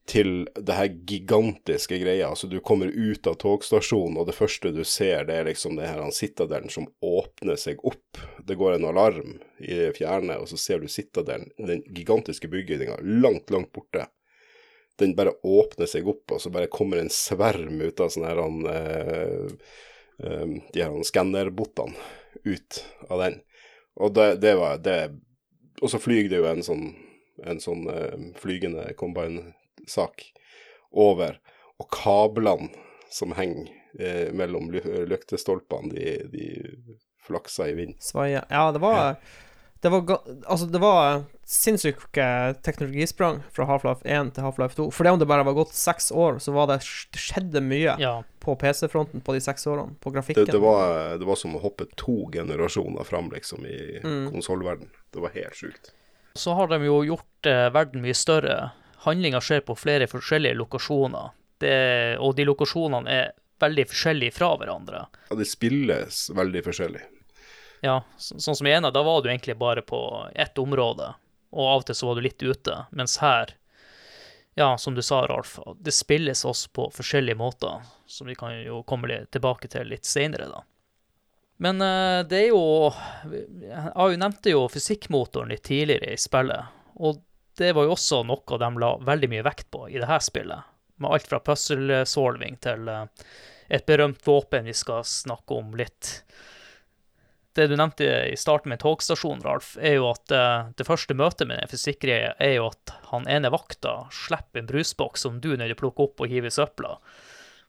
til det her gigantiske greia. Altså du kommer ut av togstasjonen, og det første du ser, det er liksom det her han Citadelen som åpner seg opp. Det går en alarm i det fjerne, og så ser du Citadelen, den gigantiske bygninga, langt, langt borte den bare åpner seg opp, og så bare kommer en sverm ut av sånne her han, eh, eh, de her skannerbotene ut av den. Og det, det var det Og så flyr det jo en sånn, en sånn eh, flygende combine-sak over, og kablene som henger eh, mellom ly lyktestolpene, de, de flaksa i vind. Svaia. Ja, det var Det var, altså, det var sinnssyke teknologisprang fra Half-Life 1 til Half-Life 2. For det om det bare var gått seks år, så var det, det skjedde mye Ja. på PC-fronten på de seks årene. På Det, grafikken. det, var, det var som å hoppe to generasjoner fram, liksom, i Mm. konsollverden. Det var helt sjukt. Så har de jo gjort eh, verden mye større. Handlinga skjer på flere forskjellige lokasjoner. Det, og de lokasjonene er veldig forskjellige fra hverandre. Ja, det spilles veldig forskjellig. Ja, så, sånn som i ena, da var du egentlig bare på ett område, og av og til så var du litt ute. Mens her, ja, som du sa, Ralf, det spilles også på forskjellige måter, som vi kan jo komme tilbake til litt seinere, da. Men eh, det er jo Jeg nevnte jo fysikkmotoren litt tidligere i spillet, og det var jo også noe de la veldig mye vekt på i det her spillet. Med alt fra puzzle-solving til eh, et berømt våpen vi skal snakke om litt det du nevnte i starten med togstasjonen, Ralf, er jo at eh, det første møtet med den fysikkgreia er jo at han ene vakta slipper en brusboks som du er nødt å plukke opp og hive i søpla.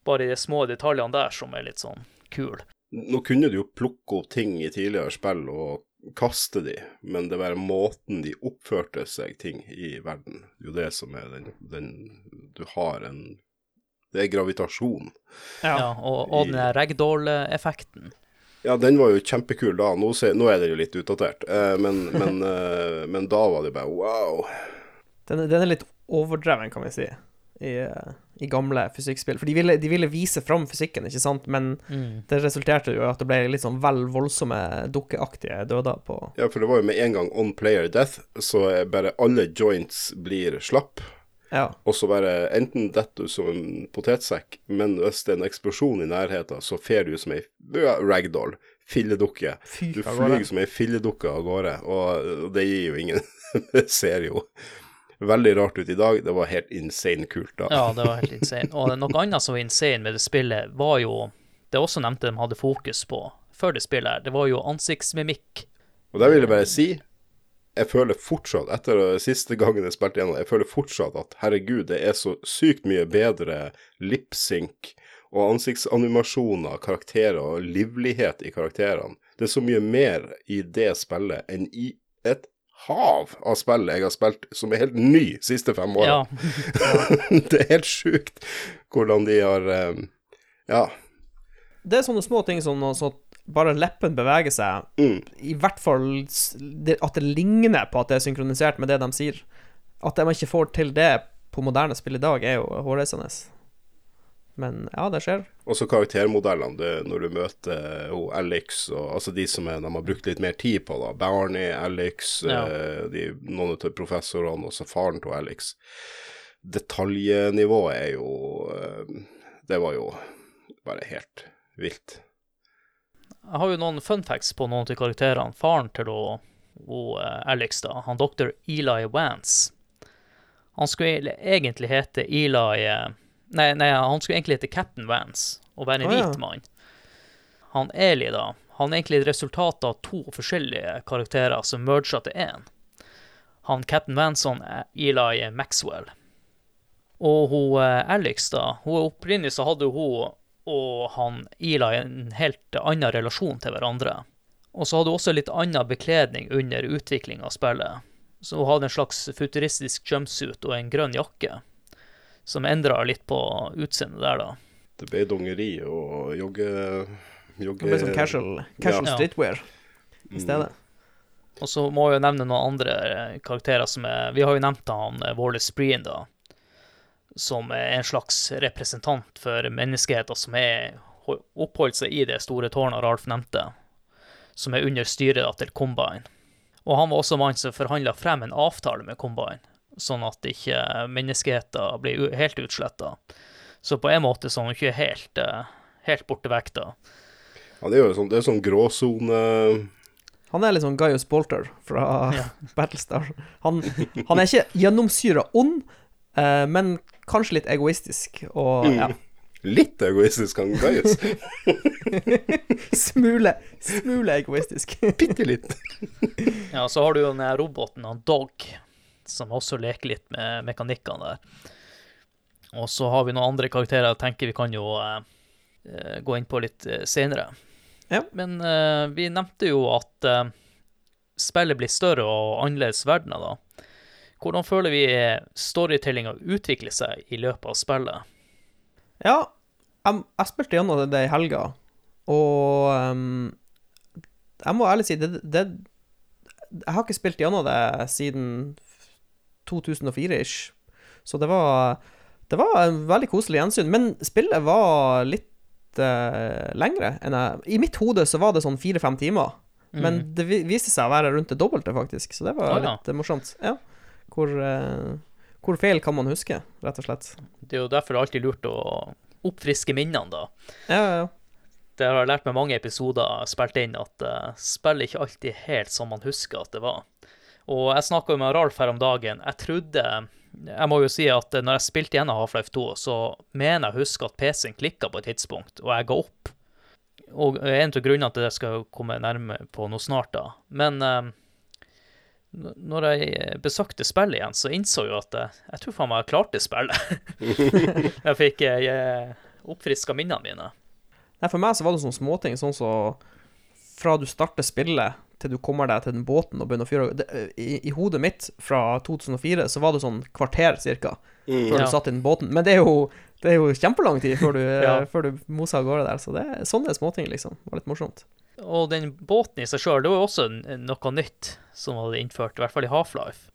bare de små detaljene der som er litt sånn kul. Nå kunne du jo plukke opp ting i tidligere spill og kaste de, men det er bare måten de oppførte seg ting i verden. Det er jo det som er den, den Du har en Det er gravitasjon. Ja, og, og den ragdoll-effekten. Ja, den var jo kjempekul da. Nå, se, nå er den jo litt utdatert, eh, men, men, eh, men da var det bare wow. Den, den er litt overdreven, kan vi si, i, eh, i gamle fysikkspill. For de ville, de ville vise fram fysikken, ikke sant, men Mm. det resulterte jo i at det ble litt sånn vel voldsomme dukkeaktige døder på Ja, for det var jo med en gang on player death, så bare alle joints blir slapp. Ja. Og så bare enten detter du som en potetsekk, men hvis det er en eksplosjon i nærheten, så fer du som ei ragdoll, filledukke. Fy Du flyr som ei filledukke av gårde, og det gir jo ingen Det ser jo veldig rart ut i dag. Det var helt insane kult da. Ja, det var helt insane. Og noe annet som var insane med det spillet, var jo Det også nevnte de hadde fokus på før det spillet her, det var jo ansiktsmimikk. Og det vil jeg bare si jeg føler fortsatt, etter siste gangen jeg spilte gjennom, jeg føler fortsatt at herregud, det er så sykt mye bedre lipsync og ansiktsanimasjoner, karakterer og livlighet i karakterene. Det er så mye mer i det spillet enn i et hav av spill jeg har spilt som er helt ny siste fem åra. Ja, det er helt sjukt hvordan de har eh, Ja. Det er sånne små ting som sånn at bare leppen beveger seg, Mm. i hvert fall at det ligner på at det er synkronisert med det de sier. At de ikke får til det på moderne spill i dag, er jo hårreisende. Men ja, det skjer. Også karaktermodellene, det, når du møter oh, Alex, og, altså de som er, de har brukt litt mer tid på, da. Barney, Alex, Ja. eh, de, noen av professorene, også faren til Alex. Detaljnivået er jo eh, Det var jo bare helt vilt. Jeg har jo noen fun facts på noen av karakterene. Faren til å, og, Alex, da, han doktor Eli Wance, Han skulle egentlig hete Eli Nei, nei, han skulle egentlig hete Captain Vance og være en ja. hvit mann. Han Eli, da, han er egentlig et resultat av to forskjellige karakterer som merger til én. Han Captain Vance og han, eh, Eli Maxwell. Og hun eh, Alex, da, hun opprinnelig så hadde hun og han Eli en helt annen relasjon til hverandre. Og så hadde hun også litt annen bekledning under utvikling av spillet. Så hun hadde en slags futuristisk jumpsuit og en grønn jakke, som endra litt på utseendet der, da. Det ble dongeri og jogge... jogge Det blir sånn casual, casual Ja. streetwear i stedet. Og så må jeg jo nevne noen andre eh, karakterer som er Vi har jo nevnt han eh, Wallace Breen, da. Som er en slags representant for menneskeheten som er oppholdt seg i det store tårnet Ralf nevnte. Som er under styret til Combine. Og han var også mannen som forhandla frem en avtale med Combine, sånn at ikke menneskeheten blir helt utsletta. Så på en måte så er hun ikke helt, eh, helt borte vekk, da. Ja, det er jo sånn, det er sånn gråsone Han er litt sånn Gaius Bolter fra Battlestar. Han, han er ikke gjennomsyra ond, eh, men kanskje litt egoistisk, og ja, Litt egoistisk han Gaius. smule, smule egoistisk. Bitte litt. Ja, så har du jo den roboten, han Dog, som også leker litt med mekanikkene der. Og så har vi noen andre karakterer jeg tenker vi kan jo eh, gå inn på litt eh, senere. Ja. Men uh, vi nevnte jo at uh, spillet blir større og annerledes verdener, da. Hvordan føler vi storytellinga utvikler seg i løpet av spillet? Ja, jeg, jeg spilte gjennom det i helga, og um, jeg må ærlig si det, det Jeg har ikke spilt gjennom det siden 2004-ish, så det var Det var en veldig koselig gjensyn, men spillet var litt uh, lengre enn jeg I mitt hode så var det sånn fire-fem timer, men det viste seg å være rundt det dobbelte, faktisk, så det var Å, ja. litt eh, morsomt. Ja. Hvor, uh, hvor feil kan man huske, rett og slett. Det er jo derfor det er alltid lurt å oppfriske minnene, da. Ja, ja, ja. Det har jeg lært med mange episoder spilt inn, at uh, spill ikke alltid helt som man husker at det var. Og jeg snakka med Ralf her om dagen. Jeg trodde Jeg må jo si at eh, når jeg spilte gjennom Half-Life 2, så mener jeg å huske at PC-en klikka på et tidspunkt, og jeg ga opp. Og en av grunnene til det skal komme nærmere på noe snart, da. Men eh, når jeg besøkte spillet igjen, så innså jeg jo at jeg, jeg tror faen meg jeg klarte spillet. jeg fikk eh, oppfriska minnene mine. Nei, for meg så var det sånne småting, sånn som fra du starter spillet til du kommer deg til den båten og begynner å fyre i, I hodet mitt fra 2004 så var det sånn kvarter cirka før Ja. du satt i den båten. Men det er jo, det er jo kjempelang tid før du, Ja. før du moser av gårde der, så det er sånne småting, liksom. Det var litt morsomt. Og den båten i seg sjøl, det var jo også noe nytt som hadde innført, i hvert fall i Half-Life.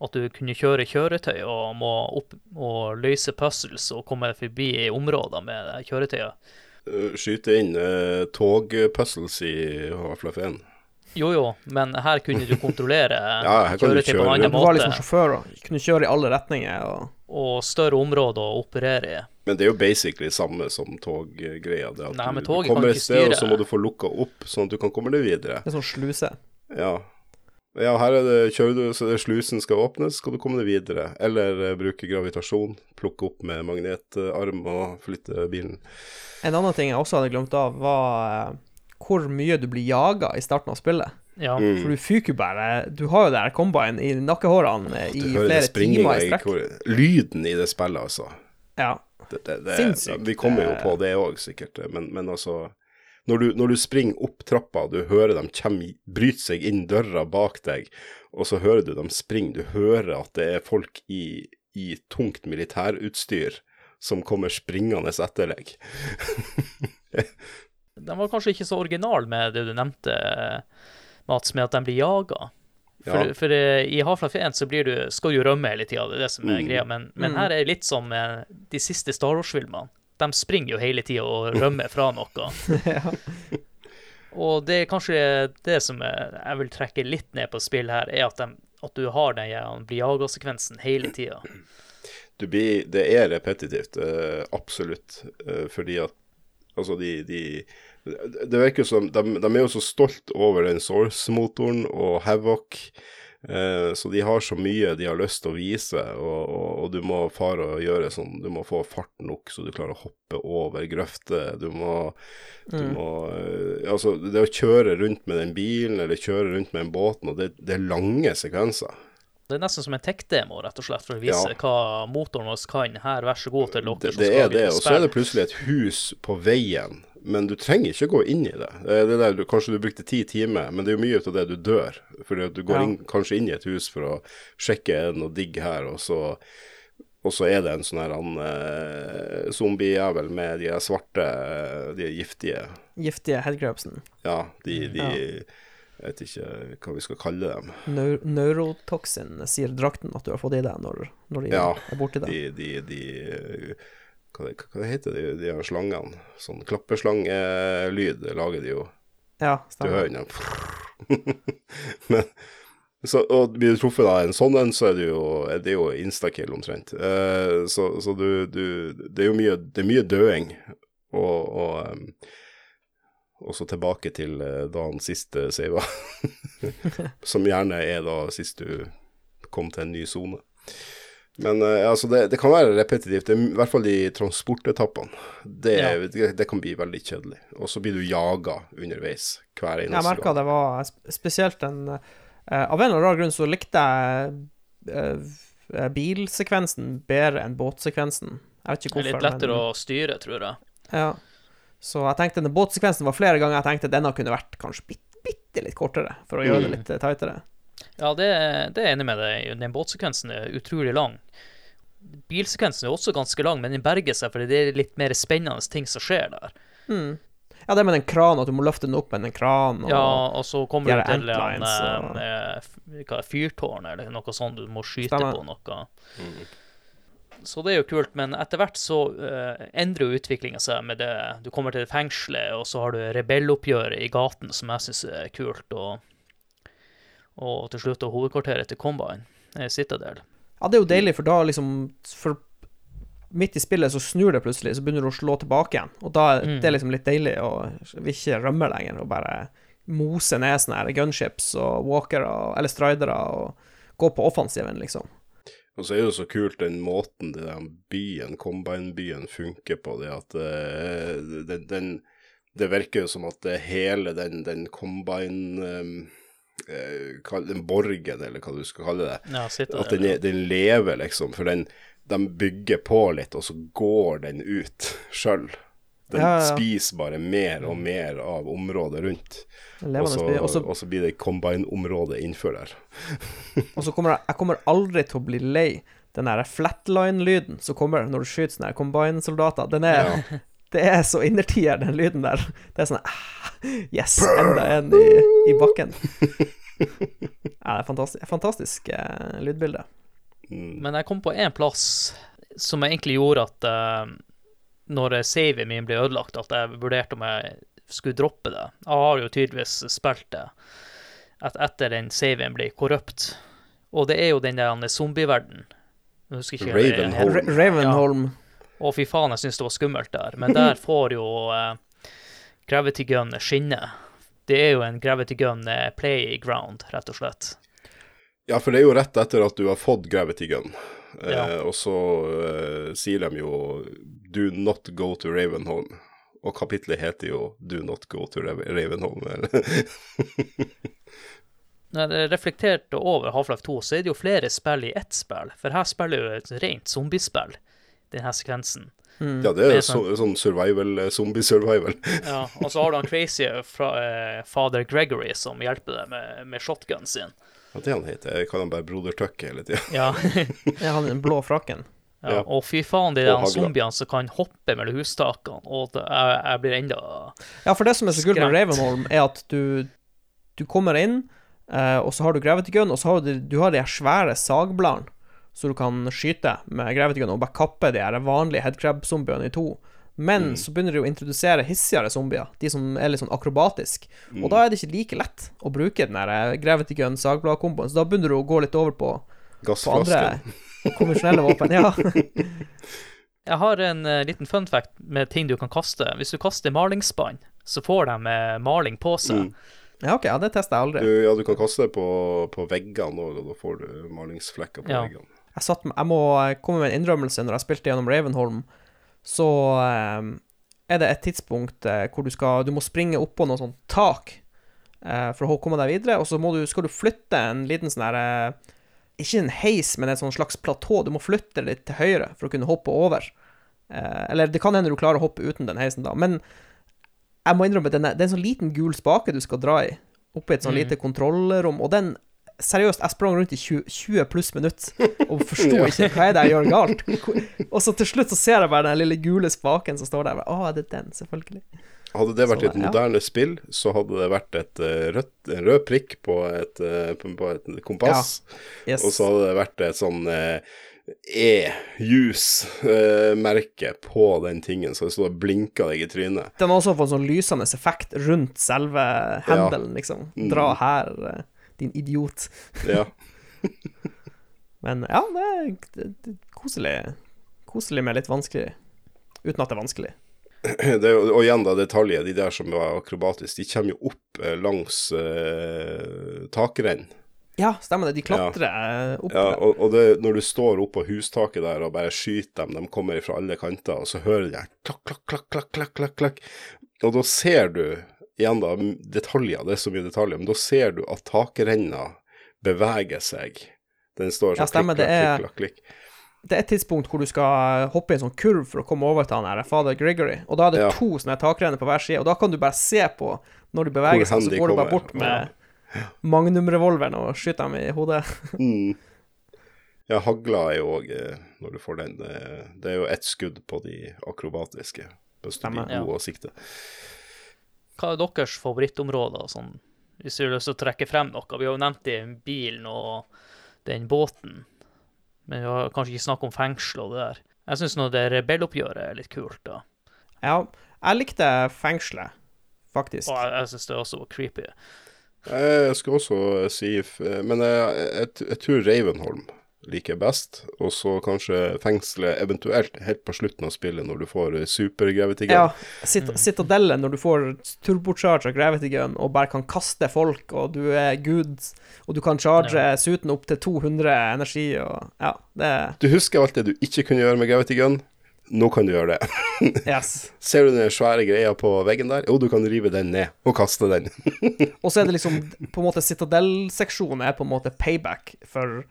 At du kunne kjøre kjøretøy og må opp og løse puzzles og komme forbi i områder med det kjøretøyet. Eh, Skyte inn uh, togpuzzles i Half-Life 1. Jo jo, men her kunne du kontrollere Ja, kjøretøy på en annen måte. Du var liksom sjåfør og kunne kjøre i alle retninger. og... og større områder å operere i. Men det er jo basically samme som toggreia. Det at Nei, men du, toget du kommer et sted, og så må du få lukka opp, sånn at du kan komme deg videre. Det er sånn sluse. Ja. Ja, her er det kjører du, så det slusen skal åpnes, skal du komme deg videre. Eller uh, bruke gravitasjon, plukke opp med magnetarm og flytte bilen. En annen ting jeg også hadde glemt av, var eh, hvor mye du blir jaga i starten av spillet. Ja. Mm. For du fyker jo bare Du har jo det her combine i nakkehårene eh, i flere timer i i strekk. hvor- Lyden i det spillet, altså. Ja. Det, det, det, Sinnssykt. Vi kommer jo på det òg, sikkert. Men, men altså når du, når du springer opp trappa, du hører dem kjem, bryte seg inn døra bak deg, og så hører du dem springe, du hører at det er folk i, i tungt militærutstyr som kommer springende etter deg. Den var kanskje ikke så original med det du nevnte, Mats, med at de blir jaga. For, Ja. for eh, i Half-Life 1 så blir du, skal du rømme hele tida, det er det som er Mm. greia. Men, men Mm. her er det litt som eh, de siste Star Wars-filmene. De springer jo hele tida og rømmer fra noe. ja. Og det er kanskje det som eh, jeg vil trekke litt ned på spill her, er at, de, at du har den blir jaga-sekvensen hele tida. Det er repetitivt, absolutt. fordi at Altså, de, de Det virker som de, de er jo så stolt over den Source-motoren og Havoc. eh, så de har så mye de har lyst til å vise, og, og, og du må fare og gjøre sånn Du må få fart nok så du klarer å hoppe over grøfter. Du må, du Mm. må eh, Altså, det å kjøre rundt med den bilen, eller kjøre rundt med den båten, og det, det er lange sekvenser. Det er nesten som en tech-demo, rett og slett, for å vise Ja. hva motoren vår kan. Her, vær så god til dere Det, det er det, og så er det plutselig et hus på veien, men du trenger ikke gå inn i det. det, er der, du, kanskje du brukte ti timer, men det er jo mye av det du dør. Fordi du går Ja. inn, kanskje inn i et hus for å sjekke noe digg her, og så, og så er det en sånn her han, eh, zombiejævel med de svarte, de giftige Giftige headgrabsen. Ja, de, de Ja. Jeg vet ikke hva vi skal kalle dem. Neu neurotoxin, sier drakten at du har fått i deg når, når de Ja, er borti deg. De, de, de hva, hva heter de, de her slangene? Sånn klappeslangelyd lager de jo. Ja, Du hører den. Men så, og blir du truffet av en sånn en, så er det jo, er det jo instakill omtrent. Eh, så så du, du Det er jo mye, det er mye døing. Og, og, og så tilbake til eh, da han siste sava. Som gjerne er da sist du kom til en ny sone. Men altså det, det kan være repetitivt, det er, i hvert fall i transportetappene. Det, det, det kan bli veldig kjedelig. Og så blir du jaga underveis hver eneste Jeg merka det var spesielt en uh, Av en eller annen rar grunn så likte jeg uh, bilsekvensen bedre enn båtsekvensen. Jeg vet ikke Det er litt lettere men, å styre, tror jeg. Ja. Så jeg tenkte den båtsekvensen var flere ganger jeg tenkte denne kunne vært kanskje bitte, bitte litt kortere, for å gjøre det Mm. litt eh, tightere. Ja, det, det er jeg enig med deg i. Den båtsekvensen er utrolig lang. Bilsekvensen er også ganske lang, men den berger seg fordi det er litt mer spennende ting som skjer der. Mm. Ja, det med den kranen, at du må løfte den opp med en kran og Ja, og så kommer det du til en, og- en, eh, fyrtårn eller noe sånt du må skyte Stemmer. på noe. Mm. Så det er jo kult, men etter hvert så uh, endrer jo utviklinga seg med det. Du kommer til fengselet, og så har du rebelloppgjøret i gaten, som jeg syns er kult, og, og til slutt og hovedkvarteret til Combine, eh, Citadel. Ja, det er jo deilig, for da liksom For midt i spillet så snur det plutselig, så begynner du å slå tilbake igjen. Og da er Mm. det liksom litt deilig å ikke rømme lenger, og bare mose ned sånne gunships og walkere, eller stridere, og gå på offensiven, liksom. Og så er det jo så kult den måten det der byen, Combine-byen, funker på. Det at uh, den, den Det virker jo som at hele den, den Combine um, Den borgen, eller hva du skal kalle det, Ja, at den, den lever, liksom. For den de bygger på litt, og så går den ut sjøl. Den Ja, ja, ja. spiser bare mer og mer av området rundt. Og så, blir det combine-området innenfor der. Og så kommer jeg, jeg kommer aldri til å bli lei den der flatline-lyden som kommer når du skyter sånne combine-soldater. Den er Det er så innertier, den lyden der. Det er sånn ah, Yes, enda en i, i bakken. Ja, det er fantastisk, fantastisk eh, lydbilde. Mm. Men jeg kom på én plass som egentlig gjorde at eh, når saven min ble ødelagt, at jeg vurderte om jeg skulle droppe det. Jeg har jo tydeligvis spilt det at etter den saven ble korrupt. Og det er jo den der zombieverdenen. Ikke hva det Ravenholm. Ja. Å, fy faen, jeg syns det var skummelt der. Men der får jo eh, Gravity Gun skinne. Det er jo en Gravity Gun eh, playground, rett og slett. Ja, for det er jo rett etter at du har fått Gravity Gun. Eh, og så eh, sier de jo 'Do not go to Ravenholm'. Og kapitlet heter jo 'Do not go to Ravenholm'. eller? Når jeg reflekterte over Half-Life 2, så er det jo flere spill i ett spill. For her spiller jo et rent zombiespill, denne sekvensen. ja, det er Det er så, sånn survival, eh, zombie-survival. Ja, og så har du han crazy fra eh, Father Gregory som hjelper deg med, med shotgun sin. Hva er det han heter? Jeg kaller han bare Broder Tuck hele tida. Ja, han i den blå frakken. ja. Ja. Og fy faen, de der zombiene som kan hoppe mellom hustakene, og det, jeg, jeg blir enda Ja, for det som er så kult med Ravenholm, er at du, du kommer inn, eh, og så har du gravity gun, og så har du, du har de svære sagbladene, så du kan skyte med gravity gun og bare kappe de her vanlige headcrab-zombiene i to. Men så begynner de å introdusere hissigere zombier, de som er litt sånn akrobatisk. Og da er det ikke like lett å bruke den her eh, gravity gun-sagbladkomboen, så da begynner du å gå litt over på, på andre konvensjonelle våpen. Ja. Jeg har en eh, liten fun fact med ting du kan kaste. Hvis du kaster malingsspann, så får de eh, maling på seg. Mm. ja, ok, ja, det tester jeg aldri. Du, ja, du kan kaste det på, på veggene òg, og da får du malingsflekker på Ja. veggene. jeg, satt, jeg må komme med en innrømmelse når jeg spilte gjennom Ravenholm. Så eh, er det et tidspunkt eh, hvor du skal Du må springe oppå noe sånt tak eh, for å komme deg videre, og så må du, skal du flytte en liten sånn her eh, Ikke en heis, men et sånn slags platå. Du må flytte litt til høyre for å kunne hoppe over. Eh, eller det kan hende du klarer å hoppe uten den heisen, da. Men jeg må innrømme det er en sånn liten gul spake du skal dra i, oppi et sånn mm. lite kontrollrom, og den Seriøst, jeg sprang rundt i 20, 20 pluss minutt og forsto ikke hva er det jeg gjør galt. Og så til slutt så ser jeg bare den lille gule spaken som står der. Å, er det den? Selvfølgelig. Hadde det vært Så, et ja. moderne spill, så hadde det vært et eh, rødt, en rød prikk på et, eh, på et kompass, Yes. og så hadde det vært et sånn eh, E-juice-merke på den tingen, så det sto og blinka deg i trynet. Den har også fått sånn lysende effekt rundt selve handelen, liksom. Mm. Dra her, eh, din idiot. Ja. Men ja, det er, det, det er koselig. Koselig med litt vanskelig, uten at det er vanskelig. Det og igjen da, detaljer, de der som var akrobatiske, de kommer jo opp eh, langs eh, takrenn. Ja, stemmer det. De klatrer ja. opp. Ja, og, og det, når du står oppå hustaket der og bare skyter dem, de kommer fra alle kanter, og så hører klakk, klakk, klakk, klakk, klakk, klakk, klakk. Og da ser du, igjen da, detaljer, det er så mye detaljer, men da ser du at takrenna beveger seg. Den står Ja, sånn stemmer, klikk, det klikk, klikk. Det er et tidspunkt hvor du skal hoppe i en sånn kurv for å komme over til han her Father Gregory, og da er det Ja. to sånne takrenner på hver side, og da kan du bare se på når de beveger seg, så går du bare bort med ja. magnumrevolveren og skyter dem i hodet. Mm. Ja, hagla er jo òg, når du får den, det, det er jo ett skudd på de akrobatiske, hvis du blir god å sikte. Hva er deres favorittområder, sånn, hvis du har lyst til å trekke frem noe? Vi har jo nevnt det, bilen og den båten, men vi har kanskje ikke snakket om fengsel og det der. Jeg syns nå det rebelloppgjøret er litt kult, da. Ja, jeg likte fengselet, faktisk. Og jeg, jeg syns det også var creepy. Jeg skal også si Men jeg, jeg, jeg tror Ravenholm liker best, og så kanskje fengselet eventuelt helt på slutten av spillet, når du får supergravity gun. Ja, cit Citadellet, når du får turbocharge av gravity gun og bare kan kaste folk, og du er good, og du kan charge suiten opp til 200 energi, og ja, det Du husker alt det du ikke kunne gjøre med gravity gun? Nå kan du gjøre det. Yes. Ser du den svære greia på veggen der? Jo, du kan rive den ned og kaste den. Og så er det liksom På en måte Citadel-seksjonen er på en måte payback for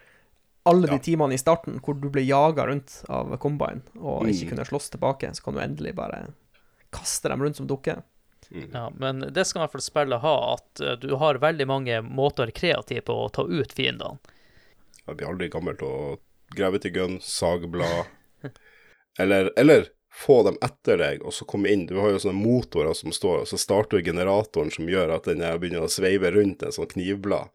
alle de Ja. timene i starten hvor du ble jaga rundt av Combine og ikke Mm. kunne slåss tilbake, så kan du endelig bare kaste dem rundt som dukker. Ja, men det skal i hvert fall spillet ha, at eh, du har veldig mange måter kreative på å ta ut fiendene. Jeg blir aldri gammel til å gravity gun, sagblad eller, eller få dem etter deg, og så komme inn. Du har jo sånne motorer som står, og så starter generatoren som gjør at den begynner å sveive rundt en sånn knivblad.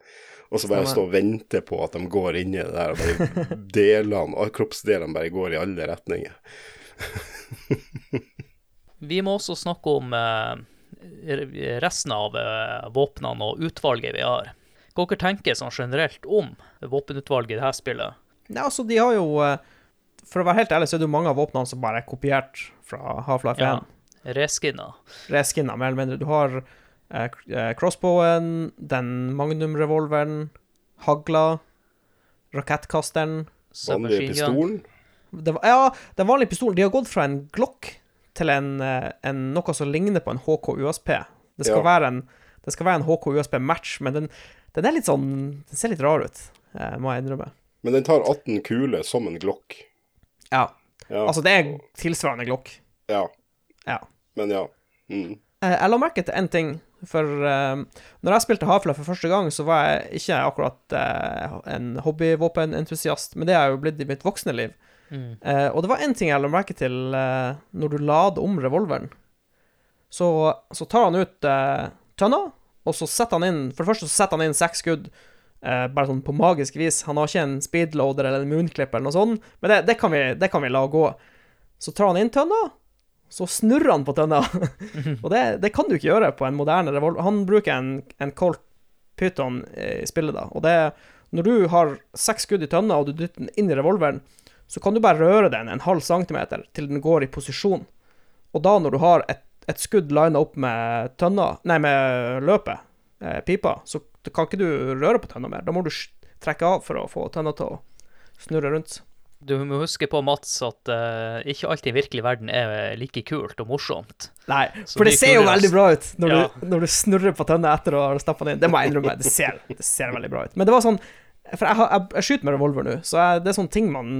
Og så bare stå og vente på at de går inn i det der, og bare delene, og kroppsdelene bare går i alle retninger. Vi må også snakke om eh, resten av eh, våpnene og utvalget vi har. Hva dere tenker sånn generelt om våpenutvalget i dette spillet? Nei, altså, de har jo eh, For å være helt ærlig, så er det jo mange av våpnene som bare er kopiert fra Half-Life 1. Ja. Reskinna. Reskinna, mer eller mindre. Du har crossbowen, den magnum-revolveren, hagla, rakettkasteren Vanlige pistolen. det var, Ja, den vanlige pistolen. De har gått fra en Glock til en, eh, en noe som ligner på en HK USP. Det skal, Ja. være, en, det skal være en HK USP-match, men den, den er litt sånn Den ser litt rar ut, eh, må jeg innrømme. Men den tar 18 kuler som en Glock. Ja. Ja. Altså, det er tilsvarende Glock. ja. Ja. Men ja. Mm. Eh, Jeg la merke til én ting, for uh, når jeg spilte Half-Life for første gang, så var jeg ikke akkurat uh, en hobbyvåpenentusiast, men det er jeg jo blitt i mitt voksne liv. Mm. Uh, og det var én ting jeg la merke til uh, når du lader om revolveren. Så, så tar han ut uh, tønna, og så setter han inn For det første så setter han inn seks skudd, Uh, bare sånn på magisk vis. Han har ikke en speedloader eller en moonclip eller noe sånt, men det, det, kan vi, det kan vi la gå. Så tar han inn tønna, så snurrer han på tønna. og det, det kan du ikke gjøre på en moderne revolver. Han bruker en, en Colt Python i spillet, da. Og det Når du har seks skudd i tønna, og du dytter den inn i revolveren, så kan du bare røre den en halv centimeter til den går i posisjon. Og da, når du har et, et skudd lina opp med tønna, nei, med løpet, eh, pipa, så kan ikke du røre på tønna mer. Da må du trekke av for å få tønna til å snurre rundt. Du må huske på, Mats, at uh, ikke alt i virkelig verden er like kult og morsomt. Nei, Så for det mye ser jo veldig bra ut når, Ja. du, når du snurrer på tønna etter å ha stappa den inn. Det må jeg innrømme. Det ser, det ser veldig bra ut. Men det var sånn For jeg, har, jeg, jeg skyter med revolver nå, så jeg, det er sånne ting man,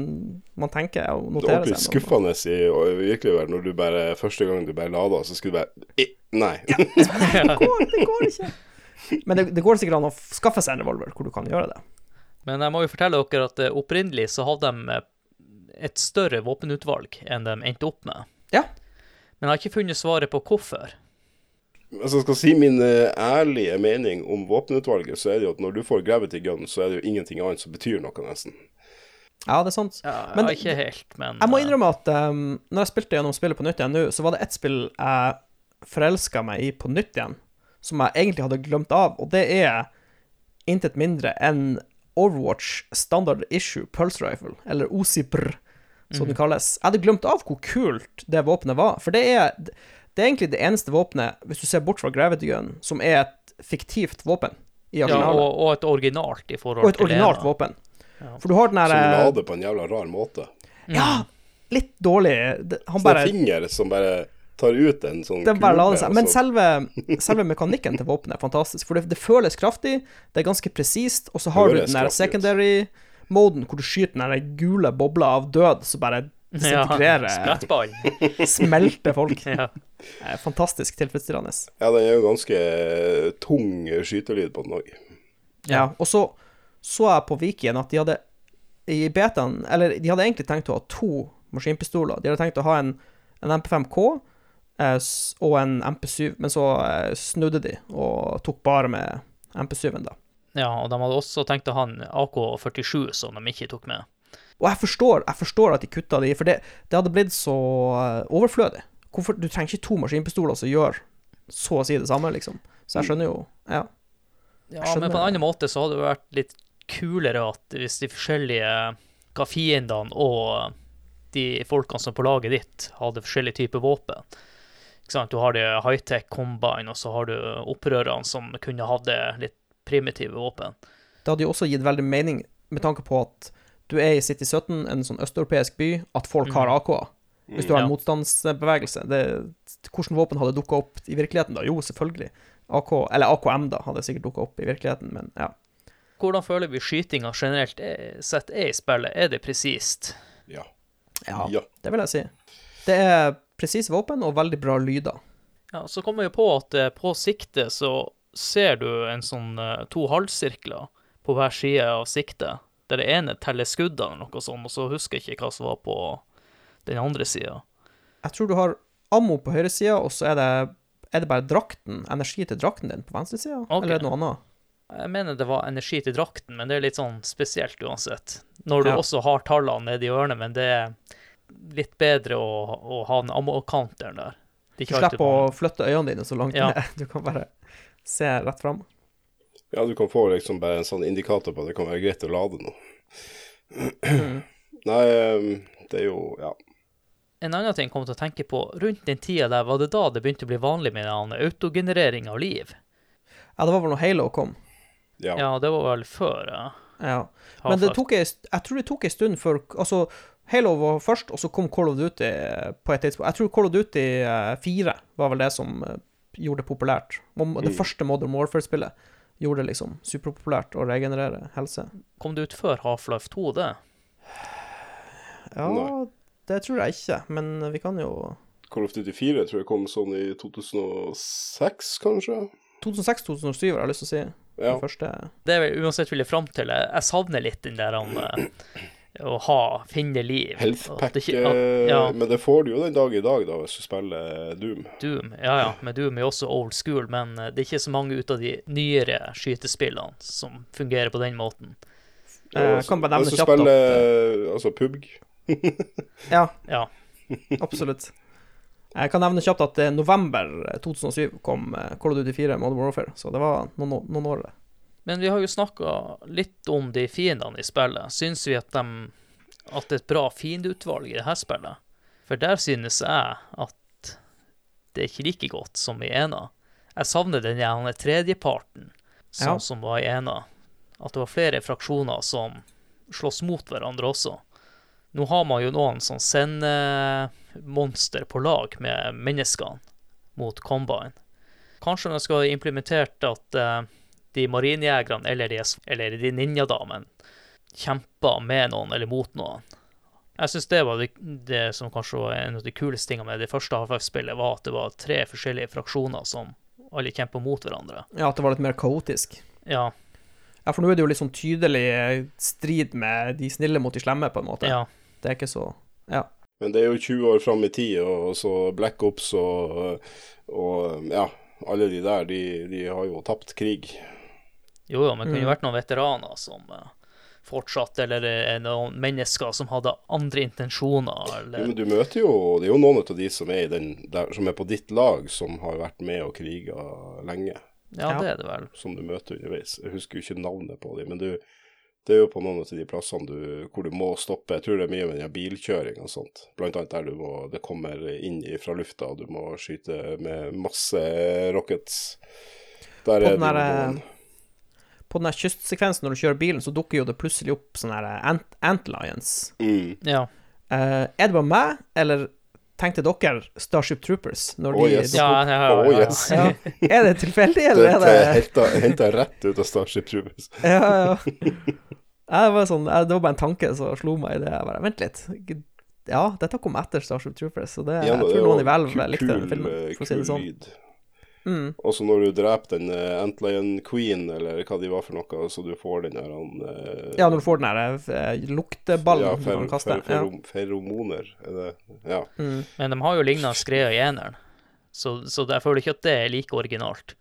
man tenker og Det er ordentlig skuffende i virkelig verden når du bare Første gang du bare lada, så skulle du bare I, Nei. Det går, det går ikke. Men det, det går sikkert an å skaffe seg en revolver hvor du kan gjøre det. Men jeg må jo fortelle dere at eh, opprinnelig så hadde de eh, et større våpenutvalg enn de endte opp med. Ja. Men jeg har ikke funnet svaret på hvorfor. Hvis jeg skal si min eh, ærlige mening om våpenutvalget, så er det jo at når du får gravity gun, så er det jo ingenting annet som betyr noe, nesten. Ja, det er sant. Ja, Men ikke helt, men Jeg må innrømme at um, når jeg spilte gjennom spillet på nytt igjen nå, så var det ett spill jeg forelska meg i på nytt igjen, som jeg egentlig hadde glemt av, og det er intet mindre enn Overwatch Standard Issue Pulse Rifle, eller OCPR, som det kalles. Jeg hadde glemt av hvor kult det våpenet var, for det er, det er egentlig det eneste våpenet, hvis du ser bort fra Gravity Gun, som er et fiktivt våpen i ja, og, og et originalt i forhold til og et originalt det, våpen. Ja. For du har den Som derre lader på en jævla rar måte. Ja, litt dårlig. Det- Han Så det bare er finger som bare tar ut en sånn Den bare lader seg. Men så- selve, selve mekanikken til våpenet er fantastisk. For det, det føles kraftig, det er ganske presist, og så har du den der secondary-moden hvor du skyter den der gule bobla av død som bare Ja, disintegrerer, sprettball. smelter folk. ja. Eh, Fantastisk tilfredsstillende. Ja, den er jo ganske tung skytelyd på den òg. Ja, og så så jeg på Viken at de hadde i betaen Eller de hadde egentlig tenkt å ha to maskinpistoler. De hadde tenkt å ha en, en MP5K eh, s- og en MP7, men så eh, snudde de og tok bare med MP7-en, da. ja, og de hadde også tenkt å ha en AK-47 som de ikke tok med. Og jeg forstår, jeg forstår at de kutta de, for det, det hadde blitt så eh, overflødig. Hvorfor, du trenger ikke to maskinpistoler som gjør så å si det samme, liksom. Så jeg skjønner jo Ja. Ja, men på en annen måte så hadde det vært litt kulere at hvis de forskjellige hva fiendene og de folkene som på laget ditt hadde forskjellige typer våpen. Ikke sant? Du har de high-tech combine, og så har du opprørerne som kunne hatt det litt primitive våpen. Det hadde jo også gitt veldig mening med tanke på at du er i City 17, en sånn østeuropeisk by, at folk har AK-er. Hvis du har en Ja. motstandsbevegelse. Det, hvordan våpen hadde dukka opp i virkeligheten da? Jo, selvfølgelig. AK, eller AKM, da, hadde sikkert dukka opp i virkeligheten, men ja. hvordan føler vi skytinga generelt er, sett er i spillet? Er det presist? Ja. Ja, Ja. det vil jeg si. Det er presise våpen og veldig bra lyder. Ja, så kommer jeg på at eh, på siktet så ser du en sånn eh, to halvsirkler på hver side av siktet, der det ene teller skuddene eller noe sånt, og så husker jeg ikke hva som var på den andre sida. Jeg tror du har ammo på høyre side, og så er det, er det bare drakten, energi til drakten din på venstresida, okay. eller er det noe annet? Jeg mener det var energi til drakten, men det er litt sånn spesielt uansett. Når du Ja. også har tallene nedi hjørnet, men det er litt bedre å, å ha den ammo-counteren der. Er Du slipper å flytte øynene dine så langt Ja. ned. Du kan bare se rett fram. ja, du kan få liksom bare en sånn indikator på at det kan være greit å lade noe. Nei, ehm, det er jo Ja. En annen ting jeg kom til å tenke på, rundt den tida der, var det da det begynte å bli vanlig med autogenerering av liv? Ja, det var vel når Halo kom. ja. Ja, det var vel før ja. Ja. Men det tok ei, jeg tror det tok ei stund før Altså, Halo var først, og så kom Call of Duty på et tidspunkt. Jeg tror Call of Duty eh, 4 var vel det som eh, gjorde det populært. Det Mm. første Modern Warfare-spillet gjorde det liksom superpopulært å regenerere helse. Kom det ut før Half-Life 2, det? Ja, Nei. det tror jeg ikke, men vi kan jo Call of Duty 4 tror jeg kom sånn i 2006, kanskje? 2006-2007 har jeg lyst til å si. Ja. Det første Det er uansett vil jeg fram til. Jeg, savner litt den der han, eh, å ha, finne liv. Healthpack, ja, eh, men det får du jo den dag i dag, da, hvis du spiller Doom. Doom. Ja, ja, men Doom er jo også old school, men eh, det er ikke så mange ut av de nyere skytespillene som fungerer på den måten. Eh, Jeg kan bare nevne Hvis du at spiller altså PUBG Ja, Ja. absolutt. Jeg kan nevne kjapt at november 2007 kom eh, Call of Duty 4 Modern Warfare, så det var noen, noen år. Men vi har jo snakka litt om de fiendene i spillet. Syns vi at, de, at det er et bra fiendeutvalg i dette spillet? For der synes jeg at det er ikke like godt som i ena. Jeg savner den gjerne tredjeparten, sånn Ja. som var i ena. At det var flere fraksjoner som slåss mot hverandre også. Nå har man jo noen som sender monster på lag med menneskene mot Combine. Kanskje man skal ha implementert at eh, de marinejegerne eller de, eller de ninjadamene kjempa med noen eller mot noen. Jeg syns det var det, det som kanskje var en av de kuleste tingene med det første Half-Life-spillet, var at det var tre forskjellige fraksjoner som alle kjempa mot hverandre. Ja, at det var litt mer kaotisk. Ja, Ja, for nå er det jo litt sånn tydelig strid med de snille mot de slemme, på en måte. ja. Det er ikke så Ja. Men det er jo 20 år fram i tid, og så Black Ops og, og ja, alle de der, de, de har jo tapt krig. Jo, jo, men det kunne jo Mm. vært noen veteraner som fortsatt, fortsatte, eller eh, noen mennesker som hadde andre intensjoner, Eller... Jo, men du møter jo Det er jo noen av de som er, i den, der, som er på ditt lag, som har vært med og kriga lenge. Ja, det er det vel. som du møter underveis. Jeg husker jo ikke navnet på dem, men du, det er jo på noen av de plassene du, hvor du må stoppe. Jeg tror det er mye med den bilkjøring og sånt. Blant annet der du må, det kommer inn fra lufta, og du må skyte med masse rockets. Der På er det der, noen På den kystsekvensen når du kjører bilen, så dukker jo det plutselig opp sånne her ant, antlions. mm. Ja. Uh, er det bare meg, eller tenkte dere Starship Troopers når Oh, de yes. Ja, ja, ja, Oh, yes. Ja. Er det tilfeldig, eller det er det henta, rett ut av Starship Troopers. Ja, ja. Jeg var sånn, jeg, det var bare en tanke som slo meg i det. Jeg bare, Vent litt. Ja, dette kom etter Starship Troopers, så det, Ja, jeg tror noen i Valve likte den filmen, eh, for å si det kul sånn. lyd. Mm. Og så når du dreper den uh, Antlion Queen, eller hva de var for noe, så du får den der han eh, Ja, når du får den her uh, lukteballen ja, du fer, kan kaster. fer, ferom, feromoner. Er det Ja. Mm. Men de har jo lignende greier i eneren, så, så jeg føler ikke at det er like originalt.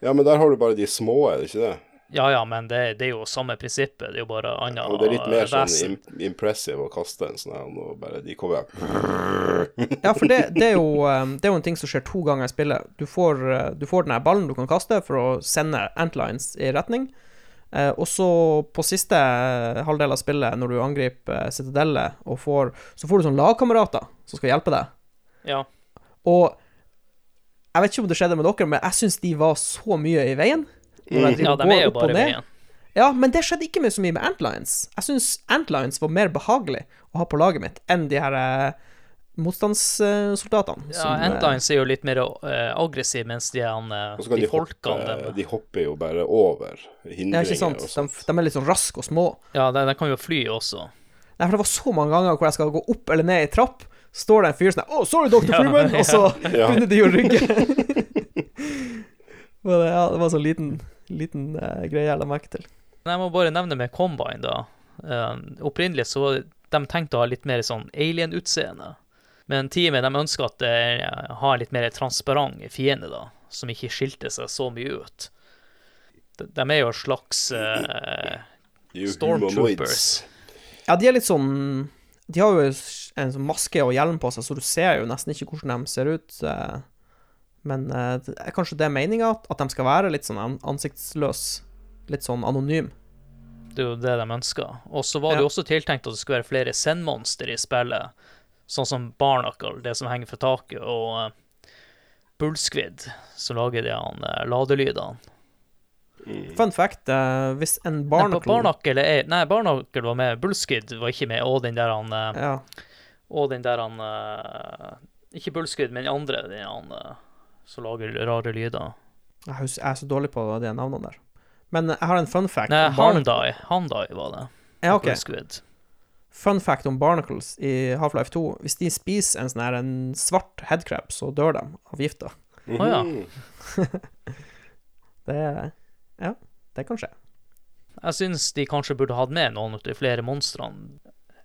ja, men der har du bare de små, er det ikke det? Ja ja, men det, det er jo samme prinsippet, det er jo bare annet Og det er litt mer sånn vesen. sånn impressive å kaste en sånn en og bare de kommer Ja, for det, det, er jo, eh, det er jo en ting som skjer to ganger i spillet. Du får, eh, du får den her ballen du kan kaste for å sende antlines i retning. Eh, og så på siste eh, halvdel av spillet, når du angriper eh, Citadellet, og får, så får du sånne lagkamerater som skal hjelpe deg. Ja. Og jeg vet ikke om det skjedde med dere, men jeg syns de var så mye i veien. Når ja, de er jo bare med igjen Ja, men det skjedde ikke med så mye med Antlions. Jeg syns Antlions var mer behagelig å ha på laget mitt enn de her eh, motstandssoldatene. Ja, som, eh, er jo litt mer uh, aggressiv, mens de, han, eh, de de folkene hoppe, de hopper jo bare over Ja, hindringer ikke sant? og De, sånt. de er litt sånn raske og små. Ja, de, de kan jo fly også. Nei, for det var så mange ganger hvor jeg skal gå opp eller ned i trapp, står det en fyr sånn Å, sorry, Dr. Ja, Freeman! Og så Ja. begynner de å rygge. Men ja, det var så liten, liten uh, greie jeg la merke til. Jeg må bare nevne med Combine, da. Eh, opprinnelig så var de tenkt å ha litt mer sånn alien-utseende. Men teamet de ønsker at det har litt mer transparent fiende, da. Som ikke skilte seg så mye ut. De, de er jo en slags eh, jo Stormtroopers. Ja, de er litt sånn De har jo en sånn maske og hjelm på seg, så du ser jo nesten ikke hvordan de ser ut. eh, Men eh, det er kanskje det meninga, at de skal være litt sånn an- ansiktsløs. Litt sånn anonym. Det er jo det de ønsker. Og så var det Ja. jo også tiltenkt at det skulle være flere sendmonster i spillet. Sånn som Barnacle, det som henger fra taket, og uh, Bullsquid, som lager de uh, ladelydene. Mm. Fun fact, uh, hvis en barnacle Barnacle er Nei, Barnacle var med. Bullsquid var ikke med. Og den der han uh, Ja. Og den der han uh, Ikke Bullsquid, men andre. Den han uh, som lager rare lyder. Jeg er så dårlig på de navnene der. Men jeg har en fun fact. Nei, Handai. Handai var det. Ja, ok. Squid. Fun fact om barnacles i Half-Life 2. Hvis de spiser en sånn her en svart headcrab, så dør de av gifta. Å, ja. Mhm. Det Ja, det kan skje. Jeg syns de kanskje burde hatt med noen av de flere monstrene.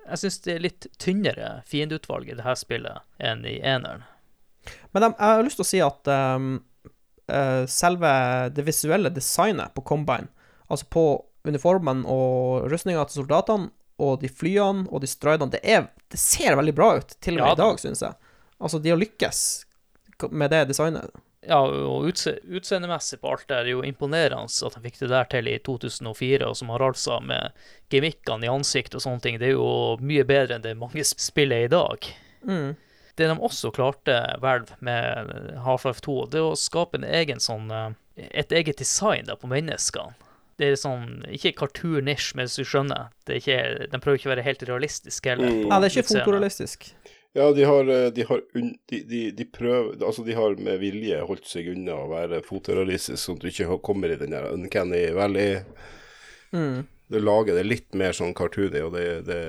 Jeg syns det er litt tynnere fiendeutvalg i det her spillet enn i eneren. Men de, jeg har lyst til å si at um, eh, selve det visuelle designet på Combine, altså på uniformen og rustninga til soldatene, og de flyene og de stridene, det, er, det ser veldig bra ut, til og med Ja i dag, syns jeg. Altså, de har lykkes med det designet. Ja, og utse utseendemessig på alt det er jo imponerende at de fikk det der til i 2004, og som Harald sa, med gemikkene i ansikt og sånne ting, det er jo mye bedre enn det mange spiller i dag. Mm. Det de også klarte, Valve, med Half-Life 2, det er å skape en egen sånn eh, Et eget design da på menneskene. Det er sånn Ikke cartoonish, men hvis du skjønner. Det er ikke, de prøver ikke å være helt realistiske heller. Mm. Nei, Ja, det er ikke fotorealistisk. Ja, de har, eh, de har un, de, de, de prøver Altså, de har med vilje holdt seg unna å være fotorealistisk, sånn at du ikke kommer i den der Uncanny Valley. Mm. Det lager det litt mer sånn cartoony, og det, det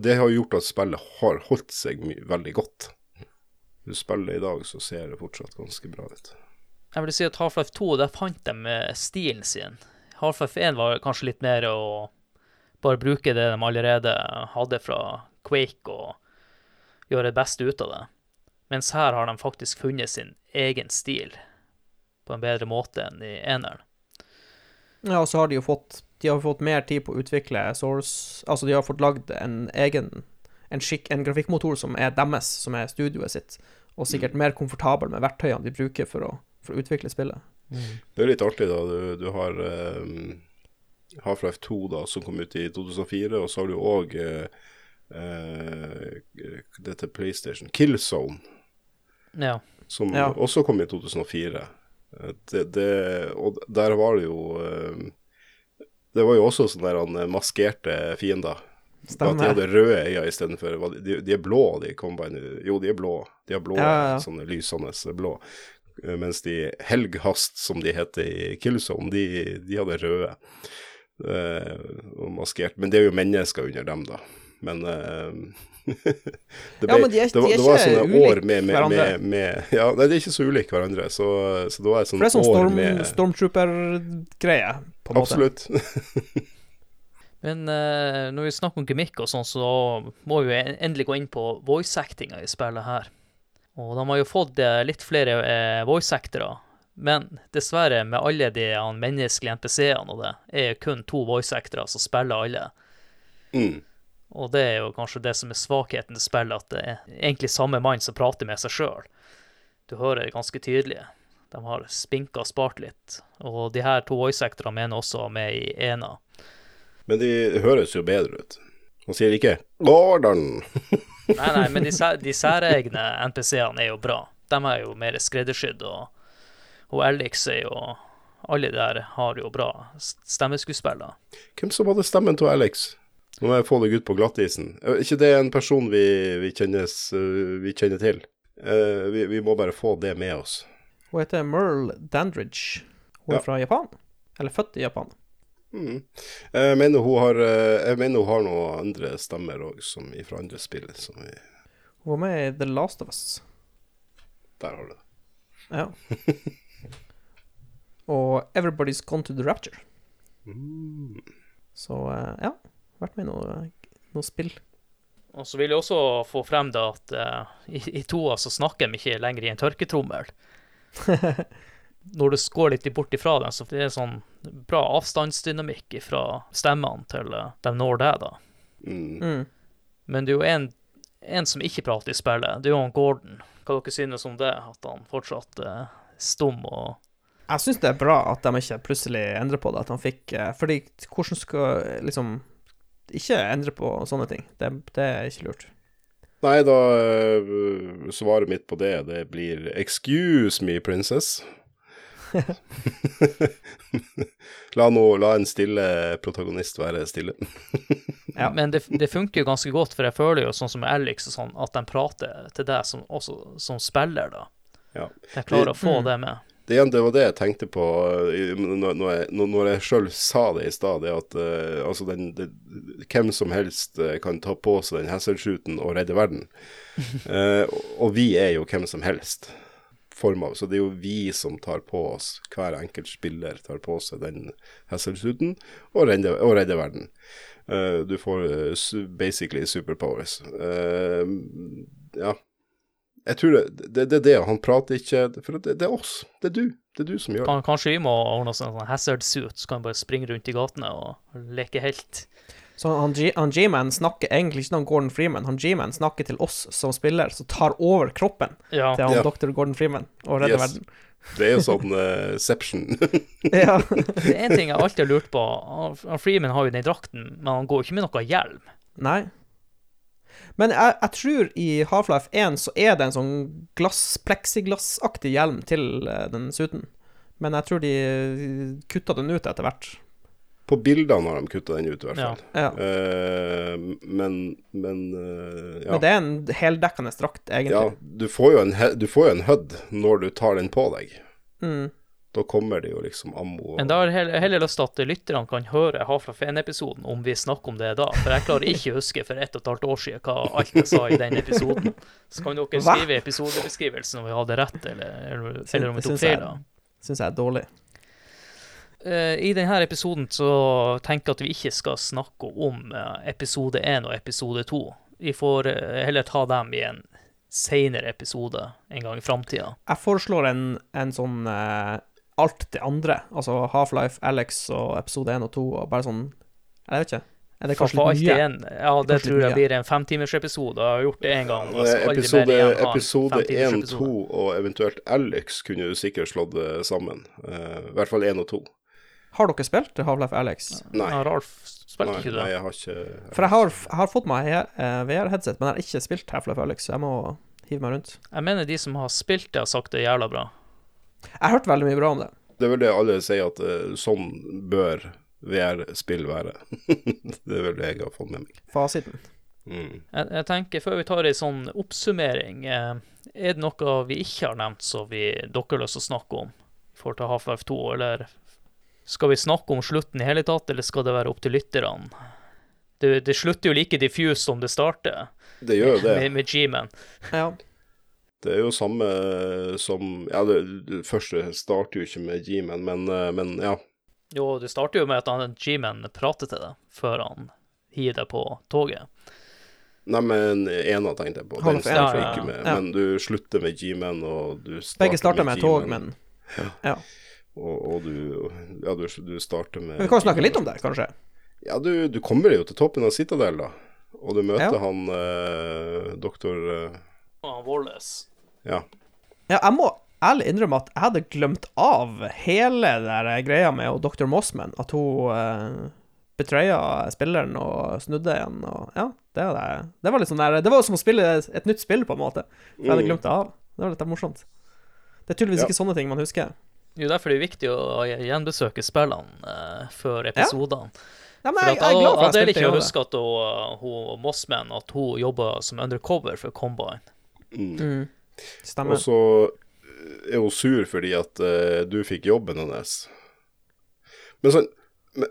Det har gjort at spillet har holdt seg veldig godt. Du spiller i dag, så ser det fortsatt ganske bra ut. Jeg vil si at Half-Life 2, der fant de eh, stilen sin. Half-Life 1 var kanskje litt mer å bare bruke det de allerede hadde fra Quake, og gjøre det beste ut av det. Mens her har de faktisk funnet sin egen stil på en bedre måte enn i eneren. Ja, og så har de jo fått De har fått mer tid på å utvikle Source Altså, de har fått lagd en egen en, skikk, en grafikkmotor som er deres, som er studioet sitt, og sikkert mer komfortabel med verktøyene de bruker for å, for å utvikle spillet. Det er litt artig, da. Du, du har um, Half-Life 2, da, som kom ut i 2004, og så har du òg uh, dette PlayStation Killzone, Ja. som Ja. også kom i 2004. Det, det, og der var det jo eh, Det var jo også sånne der, han, maskerte fiender. Stemmer. At de hadde røde øyne istedenfor de, de er blå, de Combine. Jo, de er blå. De har blå, Ja, ja, sånne lysende blå. Mens de Helghast, som de heter i Killzone, de, de hadde røde. Eh, og maskert. Men det er jo mennesker under dem, da. Men eh, det, Ja, men de er- det, var- de det var sånne år med, med, med, med Ja, nei, de er ikke så ulike hverandre. Så, så det var et sånt det sånn år storm, med stormtrooper-greie, på en måte. Absolutt. Men uh, når vi snakker om gimmick og sånn, så må vi jo endelig gå inn på voice-actinga i spillet her. Og de har jo fått eh, litt flere uh, voice-actere, men dessverre, med alle de menneskelige NPC-ene og det, er kun to voice-actere som spiller alle. Mm. Og det er jo kanskje det som er svakheten til spillet, at det er egentlig samme mann som prater med seg sjøl. Du hører det ganske tydelig. De har spinka og spart litt. Og de her to voice actorene mener også med i ena. Men de høres jo bedre ut. Han sier ikke 'Gordon'. Nei, nei, men de, de særegne NPC-ene er jo bra. De er jo mer skreddersydd, og, og Alex er jo Alle der har jo bra stemmeskuespill. Hvem som hadde stemmen til Alex? Nå må jeg få deg ut på glattisen. Er ikke det er en person vi, vi, kjennes, øh, vi kjenner til? Uh, vi, vi må bare få det med oss. Hun heter Merle Dandridge. Hun er Ja. fra Japan. Eller født i Japan. Mm. Jeg mener hun har, eh, jeg mener hun har noen andre stemmer òg, som fra andre spill. Som vi, Hun var med i The Last of Us. der har du det. Ja. Og Everybody's Gone to the Rapture. Så eh, ja, vært med i noe, noe spill. Og så vil jeg også få frem da at uh, i, i toa så snakker de ikke lenger i en tørketrommel. Når du går litt bort ifra den, så det er sånn bra avstandsdynamikk fra stemmene til uh, de når deg, da. Mm. Mm. Men det er jo en, en som ikke prater i spillet. Det er jo han Gordon. Hva dere synes om det? At han fortsatt er stum og Jeg syns det er bra at de ikke plutselig endrer på det. At han fikk eh, Fordi hvordan skal liksom Ikke endre på sånne ting. Det, det er ikke lurt. Nei, da øh, Svaret mitt på det, det blir 'excuse me, princess'. la, no, la en stille protagonist være stille. Ja. Men det, det funker jo ganske godt, for jeg føler jo sånn som Alex og sånn, at de prater til deg som, også som spiller, da. Ja. Jeg klarer å få Mm. det med. Det, det var det jeg tenkte på øh, når, jeg, når- jeg sjøl sa det i stad, det at øh, altså den, det, hvem som helst øh, kan ta på seg den Hasselschuten og redde verden. Uh, og, vi er jo hvem som helst. Form av, så det er jo vi som tar på oss, hver enkelt spiller tar på seg den Hasselschuten og og redder verden. Uh, du får basically superpowers. Eh, ja. Jeg tror det, det, det er det. Han prater ikke For det, det er oss. Det er du. Det er du som gjør det. Kanskje vi må ordne oss en sånn hazard-suit, så kan vi bare springe rundt i gatene og leke helt. Så han, G-man snakker egentlig ikke til Gordon Freeman. Han G-man snakker til oss som spiller, som tar over kroppen Ja. til han Ja. dr. Gordon Freeman og redder Yes. verden. Det er jo sånn uh, Seption. Ja. Det er en ting jeg alltid har lurt på. Han Freeman har jo den drakten, men han går jo ikke med noe hjelm. Nei. Men jeg, jeg tror i Half-Life 1 så er det en sånn glass, pleksiglassaktig hjelm til eh, den suiten. Men jeg tror de kutta den ut etter hvert. På bildene har de kutta den ut, i hvert fall. Ja. Uh, men men uh, ja. Men det er en heldekkende drakt, ja. egentlig. Du får jo en, du får jo en HUD når du tar den på deg. Mm. Da kommer det jo liksom ammo. og- Men da har jeg heller, lyst til at lytterne kan høre Half-Life 1-episoden, om vi snakker om det da. For jeg klarer ikke å huske for ett og et halvt år siden hva alt jeg sa i den episoden. Så kan dere skrive i episodebeskrivelsen om vi hadde rett, eller, eller, eller om vi tok feil. Det. Syns jeg er dårlig. Eh, I denne episoden så tenker jeg at vi ikke skal snakke om eh, episode 1 og episode 2. Vi får eh, heller ta dem i en senere episode en gang i framtida. Jeg foreslår en, en sånn alt det andre. Altså Half-Life, Alex og episode 1 og 2 og bare sånn Jeg vet ikke. Er det kanskje litt mye? ja, det tror jeg blir en femtimersepisode. Jeg har gjort det én gang. jeg mer Episode, igjen episode 1, femtimersepisode. 2 og eventuelt Alex kunne du sikkert slått eh, sammen. Uh, I hvert fall 1 og 2. Har dere spilt Half-Life Alex? Nei. Ja, Ralf spilte Nei, ikke du nei, jeg har ikke For jeg har, jeg har fått meg eh, VR-headset, men jeg har ikke spilt Half-Life Alex, så jeg må hive meg rundt. Jeg mener de som har spilt det, har sagt det er jævla bra. Jeg har hørt veldig mye bra om det. Det er vel det alle sier, at uh, sånn bør VR-spill være. det er vel det jeg har fått med meg. Fasiten. Mm. Jeg, jeg tenker, før vi tar en sånn oppsummering, eh, er det noe vi ikke har nevnt som vi, dere har lyst til å snakke om i forhold til Half-Life 2, eller skal vi snakke om slutten i hele tatt, eller skal det være opp til lytterne? Det, det slutter jo like diffuse som det starter, Det gjør jo det. med, med G-Man. Ja. Det er jo samme som Ja, det, det første starter jo ikke med G-Man, men, eh, men ja. Jo, det starter jo med at han G-Man prater til deg før han hiver deg på toget. Nei, men ena tenkte jeg på. Den starter Fame, ja, ikke med, ja. men du slutter med G-Man, og du starter Begge starter med tog, G-Man, men Ja. Og, og du Ja, du, du starter med Men vi kan snakke litt om det, kanskje. Ja, du, du kommer jo til toppen av Citadel, da. Og du møter Ja. han eh, doktor eh, Og Wallace. Ja. Ja, jeg må ærlig innrømme at jeg hadde glemt av hele der greia med Dr. Mossman. At hun uh, betrøya spilleren og snudde igjen. Og, ja, det, det, det var litt sånn der Det var som å spille et nytt spill, på en måte. For jeg hadde Mm. glemt det av. Det var litt morsomt. Det er tydeligvis Ja. ikke sånne ting man husker. Det er jo derfor det er viktig å gjenbesøke spillene uh, før episodene. Nei, men For jeg, jeg er glad for at jeg spilte i det. at hun, uh, hun Mossman at hun jobba som undercover for Combine. Mm. Og så er hun sur fordi at uh, du fikk jobben hennes. Men sånn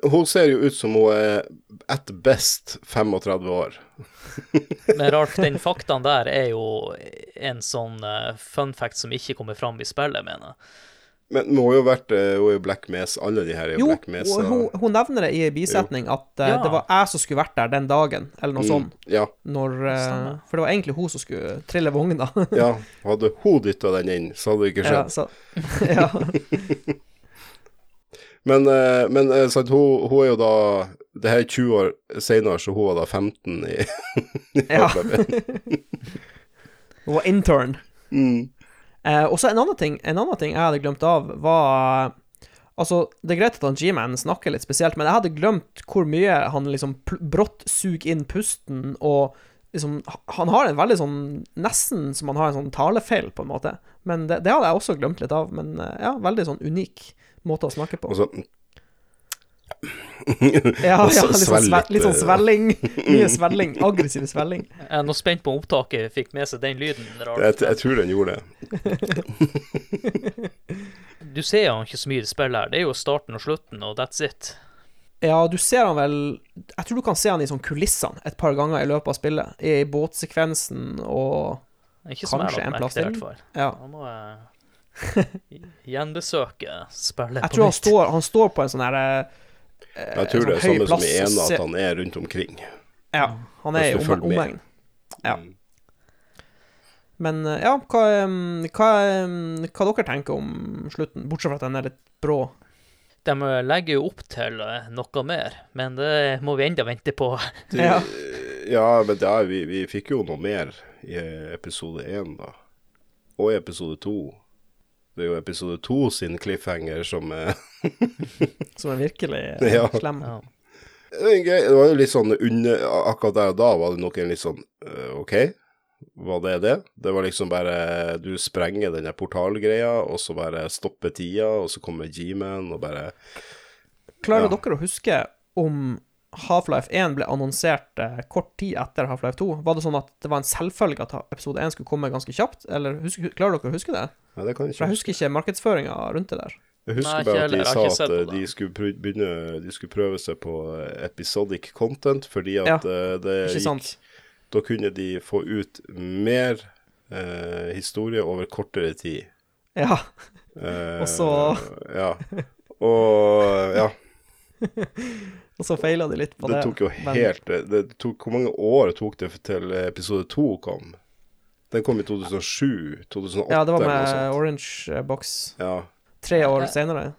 Hun ser jo ut som hun er at best 35 år. Men Ralf, den faktaen der er jo en sånn uh, fun fact som ikke kommer fram i spillet, mener jeg. Men hun har jo vært eh, Hun er jo Black Mesa. Alle de her er jo Jo, Black Mesa. hun, hun, hun nevner det i bisetning at uh, Ja. det var jeg som skulle vært der den dagen, eller noe sånt. Mm, ja, Når, uh, for det var egentlig hun som skulle trille vogna. ja. Hadde hun dytta den inn, så hadde det ikke ja, skjedd. så, ja. Men, uh, men sant, hun, hun er jo da Det her er 20 år senere, så hun var da 15 i ja. Hun var intern. mm. Eh, og så en annen ting En annen ting jeg hadde glemt av, var Altså, det er greit at han G-Man snakker litt spesielt, men jeg hadde glemt hvor mye han liksom brått suger inn pusten, og liksom Han har en veldig sånn Nesten som han har en sånn talefeil, på en måte. Men det, det hadde jeg også glemt litt av. Men eh, ja, veldig sånn unik måte å snakke på. Og så Ja, ja litt, sånn litt sånn eh, svelling. Mye svelling. Aggressiv svelling. Jeg er nå spent på om opptaket fikk med seg den lyden. Jeg, jeg tror den gjorde det. Du ser han ikke så mye i spillet her. Det er jo starten og slutten, og that's it. Ja, du ser han vel Jeg tror du kan se han i sånn kulissene et par ganger i løpet av spillet. I båtsekvensen og Ikke Kanskje en plass til. Ja. Da må jeg gjenbesøke spillet Jeg tror han står, han står på en sånn herre Jeg tror det er sånn samme som i ene, at han er rundt omkring. Ja, han er i omegn. Ja. Mm. Men eh, ja, hva, hva, hva dere tenker om slutten? Bortsett fra at den er litt brå. De legger jo opp til eh, noe mer, men det må vi enda vente på. Du, Ja. ja, men da, vi, vi fikk jo noe mer i episode én, da. Og i episode to. Det er jo episode to sin cliffhanger som er Som er virkelig eh, Ja. slem. Ja. Det er det var jo litt sånn under Akkurat der og da var det nok en litt sånn øh, OK, var det det? Det var liksom bare Du sprenger den der portalgreia, og så bare stopper tida, og så kommer G-Man og bare Klarer Ja. dere å huske om Half-Life 1 ble annonsert eh, kort tid etter Half-Life 2? Var det sånn at det var en selvfølge at episode 1 skulle komme ganske kjapt? Eller husker, klarer dere å huske det? Ja, det kan jeg For jeg husker ikke markedsføringa rundt det der. Jeg husker Nei, bare at de sa at eh, det. de skulle begynne De skulle prøve seg på eh, episodic content, fordi at Ja, det gikk sant? Da kunne de få ut mer eh, historie over kortere tid. Ja. Eh, Og så- Ja. Og ja. Og så feila de litt på Det det. tok jo men- helt det tok, Hvor mange år tok det til episode to kom? Den kom i 2007? 2008? Ja, det var med. Orange eh, Box. Ja. Tre år senere.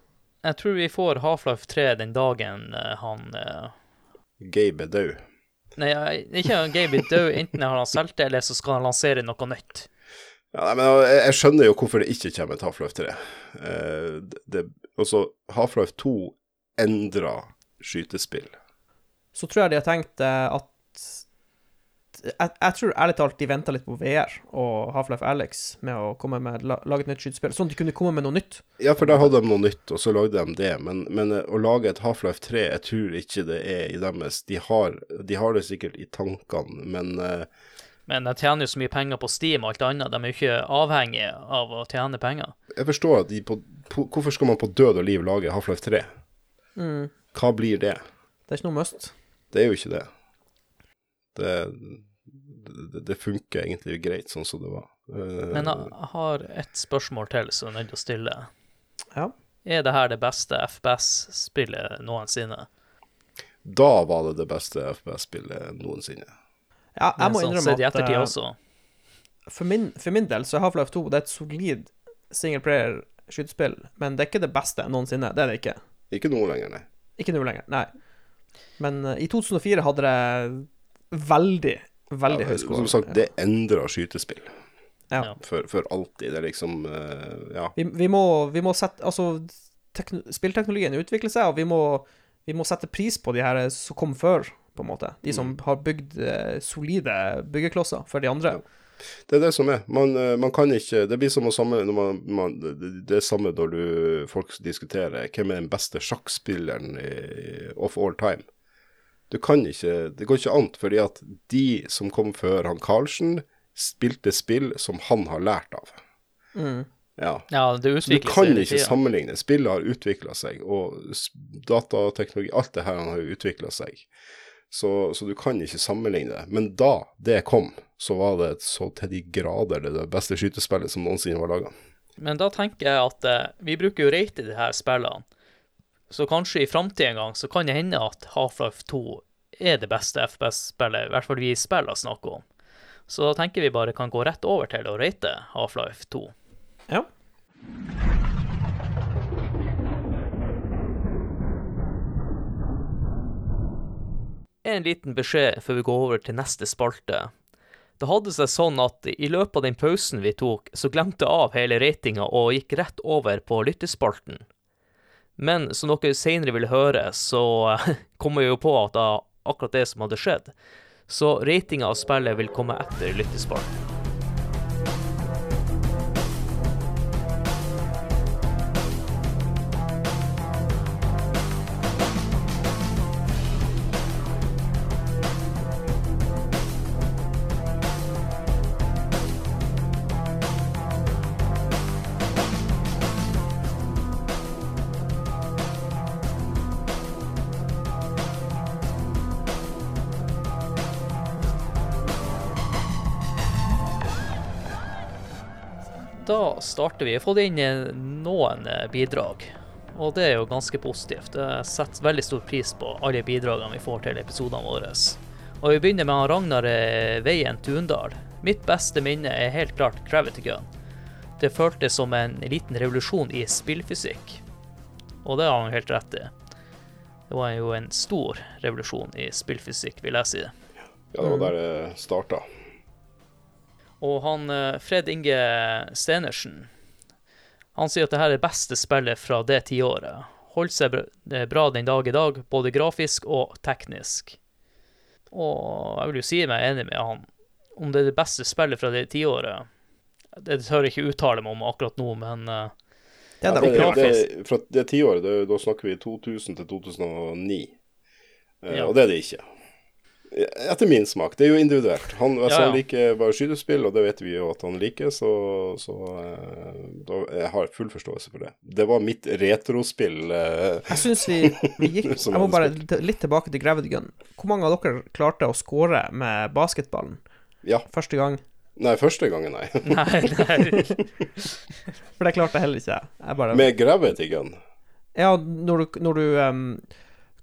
Jeg tror vi får Half-Life 3 den dagen eh, han uh... Gabe er død. Nei, ikke Gabe er død. Enten har han solgt det, eller så skal han lansere noe nytt. Ja, nei, men jeg, jeg skjønner jo hvorfor det ikke kommer et Half-Life 3. Uh, det, det, også Half-Life 2 endra skytespill. Så tror jeg de har tenkt eh, at jeg, jeg tror ærlig talt de venta litt på VR og Half-Life Alex med å komme med lage et nytt skytespill, sånn at de kunne komme med noe nytt. Ja, for der hadde de noe nytt, og så lagde de det. Men, men eh, å lage et Half-Life 3, jeg tror ikke det er i deres. De har, de har det sikkert i tankene, men eh, Men de tjener jo så mye penger på Steam og alt annet. De er jo ikke avhengige av å tjene penger. jeg forstår at de på, på Hvorfor skal man på død og liv lage Half-Life 3? Mm. Hva blir det? Det er ikke noe must. Det er jo ikke det. Det, det, det funker egentlig greit sånn som det var. Eh, Men jeg har et spørsmål til som jeg er nødt til å stille. Ja. Er det her det beste FPS-spillet noensinne? Da var det det beste FPS-spillet noensinne. Ja, jeg må innrømme sånn innrømme i at ettertid eh, også. for, min, for min del så er Half-Life 2 det er et solid singleplayer skytespill, men det er ikke det beste noensinne. Det er det ikke. Ikke noe lenger, nei. Ikke nå lenger, nei. Men uh, i 2004 hadde det veldig, veldig Ja, høy score. Som sagt, det endra skytespill Ja. Ja. for, for alltid. Det er liksom uh, Ja. Vi, vi, må, vi må sette Altså, spillteknologien utvikler seg, og vi må, vi må sette pris på de her som kom før, på en måte. De som har bygd uh, solide byggeklosser for de andre. Det er det som er. Man, eh, man kan ikke Det blir som å samme når man, man, det, er samme når du, folk diskuterer hvem er den beste sjakkspilleren i, of all time. Du kan ikke Det går ikke an, fordi at de som kom før han Karlsen, spilte spill som han har lært av. Ja. Ja, det Så du kan ikke sammenligne. Spillet har utvikla seg, og datateknologi, alt det her har utvikla seg. Så, så du kan ikke sammenligne det. Men da det kom, så var det så til de grader det, det beste skytespillet som noensinne var laga. Men da tenker jeg at eh, vi bruker jo rate de her spillene. Så kanskje i framtida en gang så kan det hende at Half-Life 2 er det beste FPS-spillet, i hvert fall vi i spillene snakker om. Så da tenker vi bare kan gå rett over til å rate Half-Life 2. Ja. En liten beskjed før vi går over til neste spalte. Det hadde seg sånn at i løpet av den pausen vi tok, så glemte jeg av hele ratinga og gikk rett over på lyttespalten. Men som dere senere vil høre, så kommer jeg jo på at det var akkurat det som hadde skjedd. Så ratinga av spillet vil komme etter lyttespalten. Da starter vi. Fått inn eh, noen eh, bidrag, og det er jo ganske positivt. Jeg setter veldig stor pris på alle bidragene vi får til episodene våre. Og vi begynner med Ragnar eh, Veien Tundal. Mitt beste minne er helt klart Gravity Gun. Det føltes som en liten revolusjon i spillfysikk, og det har han helt rett i. Det var jo en stor revolusjon i spillfysikk, vil jeg si. Ja, det var der det starta. Og han eh, Fred Inge Stenersen Han sier at det her er det beste spillet fra det tiåret. Holdt seg bra- eh, den dag i dag, både grafisk og teknisk. Og jeg vil jo si meg enig med han. Om det er det beste spillet fra det tiåret Det tør jeg ikke uttale meg om akkurat nå, men uh, Det er Ja, det, grafisk. det, fra det tiåret, da snakker vi 2000 til 2009. Uh, Ja. Og det er det ikke. Etter min smak. Det er jo individuelt. Han, altså, Ja, ja. han liker bare skytespill, og det vet vi jo at han liker, så, så eh, da, jeg har full forståelse for det. Det var mitt retrospill. eh, Jeg syns vi, vi gikk Jeg må bare litt tilbake til Gravity Gun. Hvor mange av dere klarte å score med basketballen ja. første gang? Nei, første gangen, nei. Nei, nei. For det klarte jeg heller ikke. Jeg bare Med Gravity Gun. Ja, når du, når du em,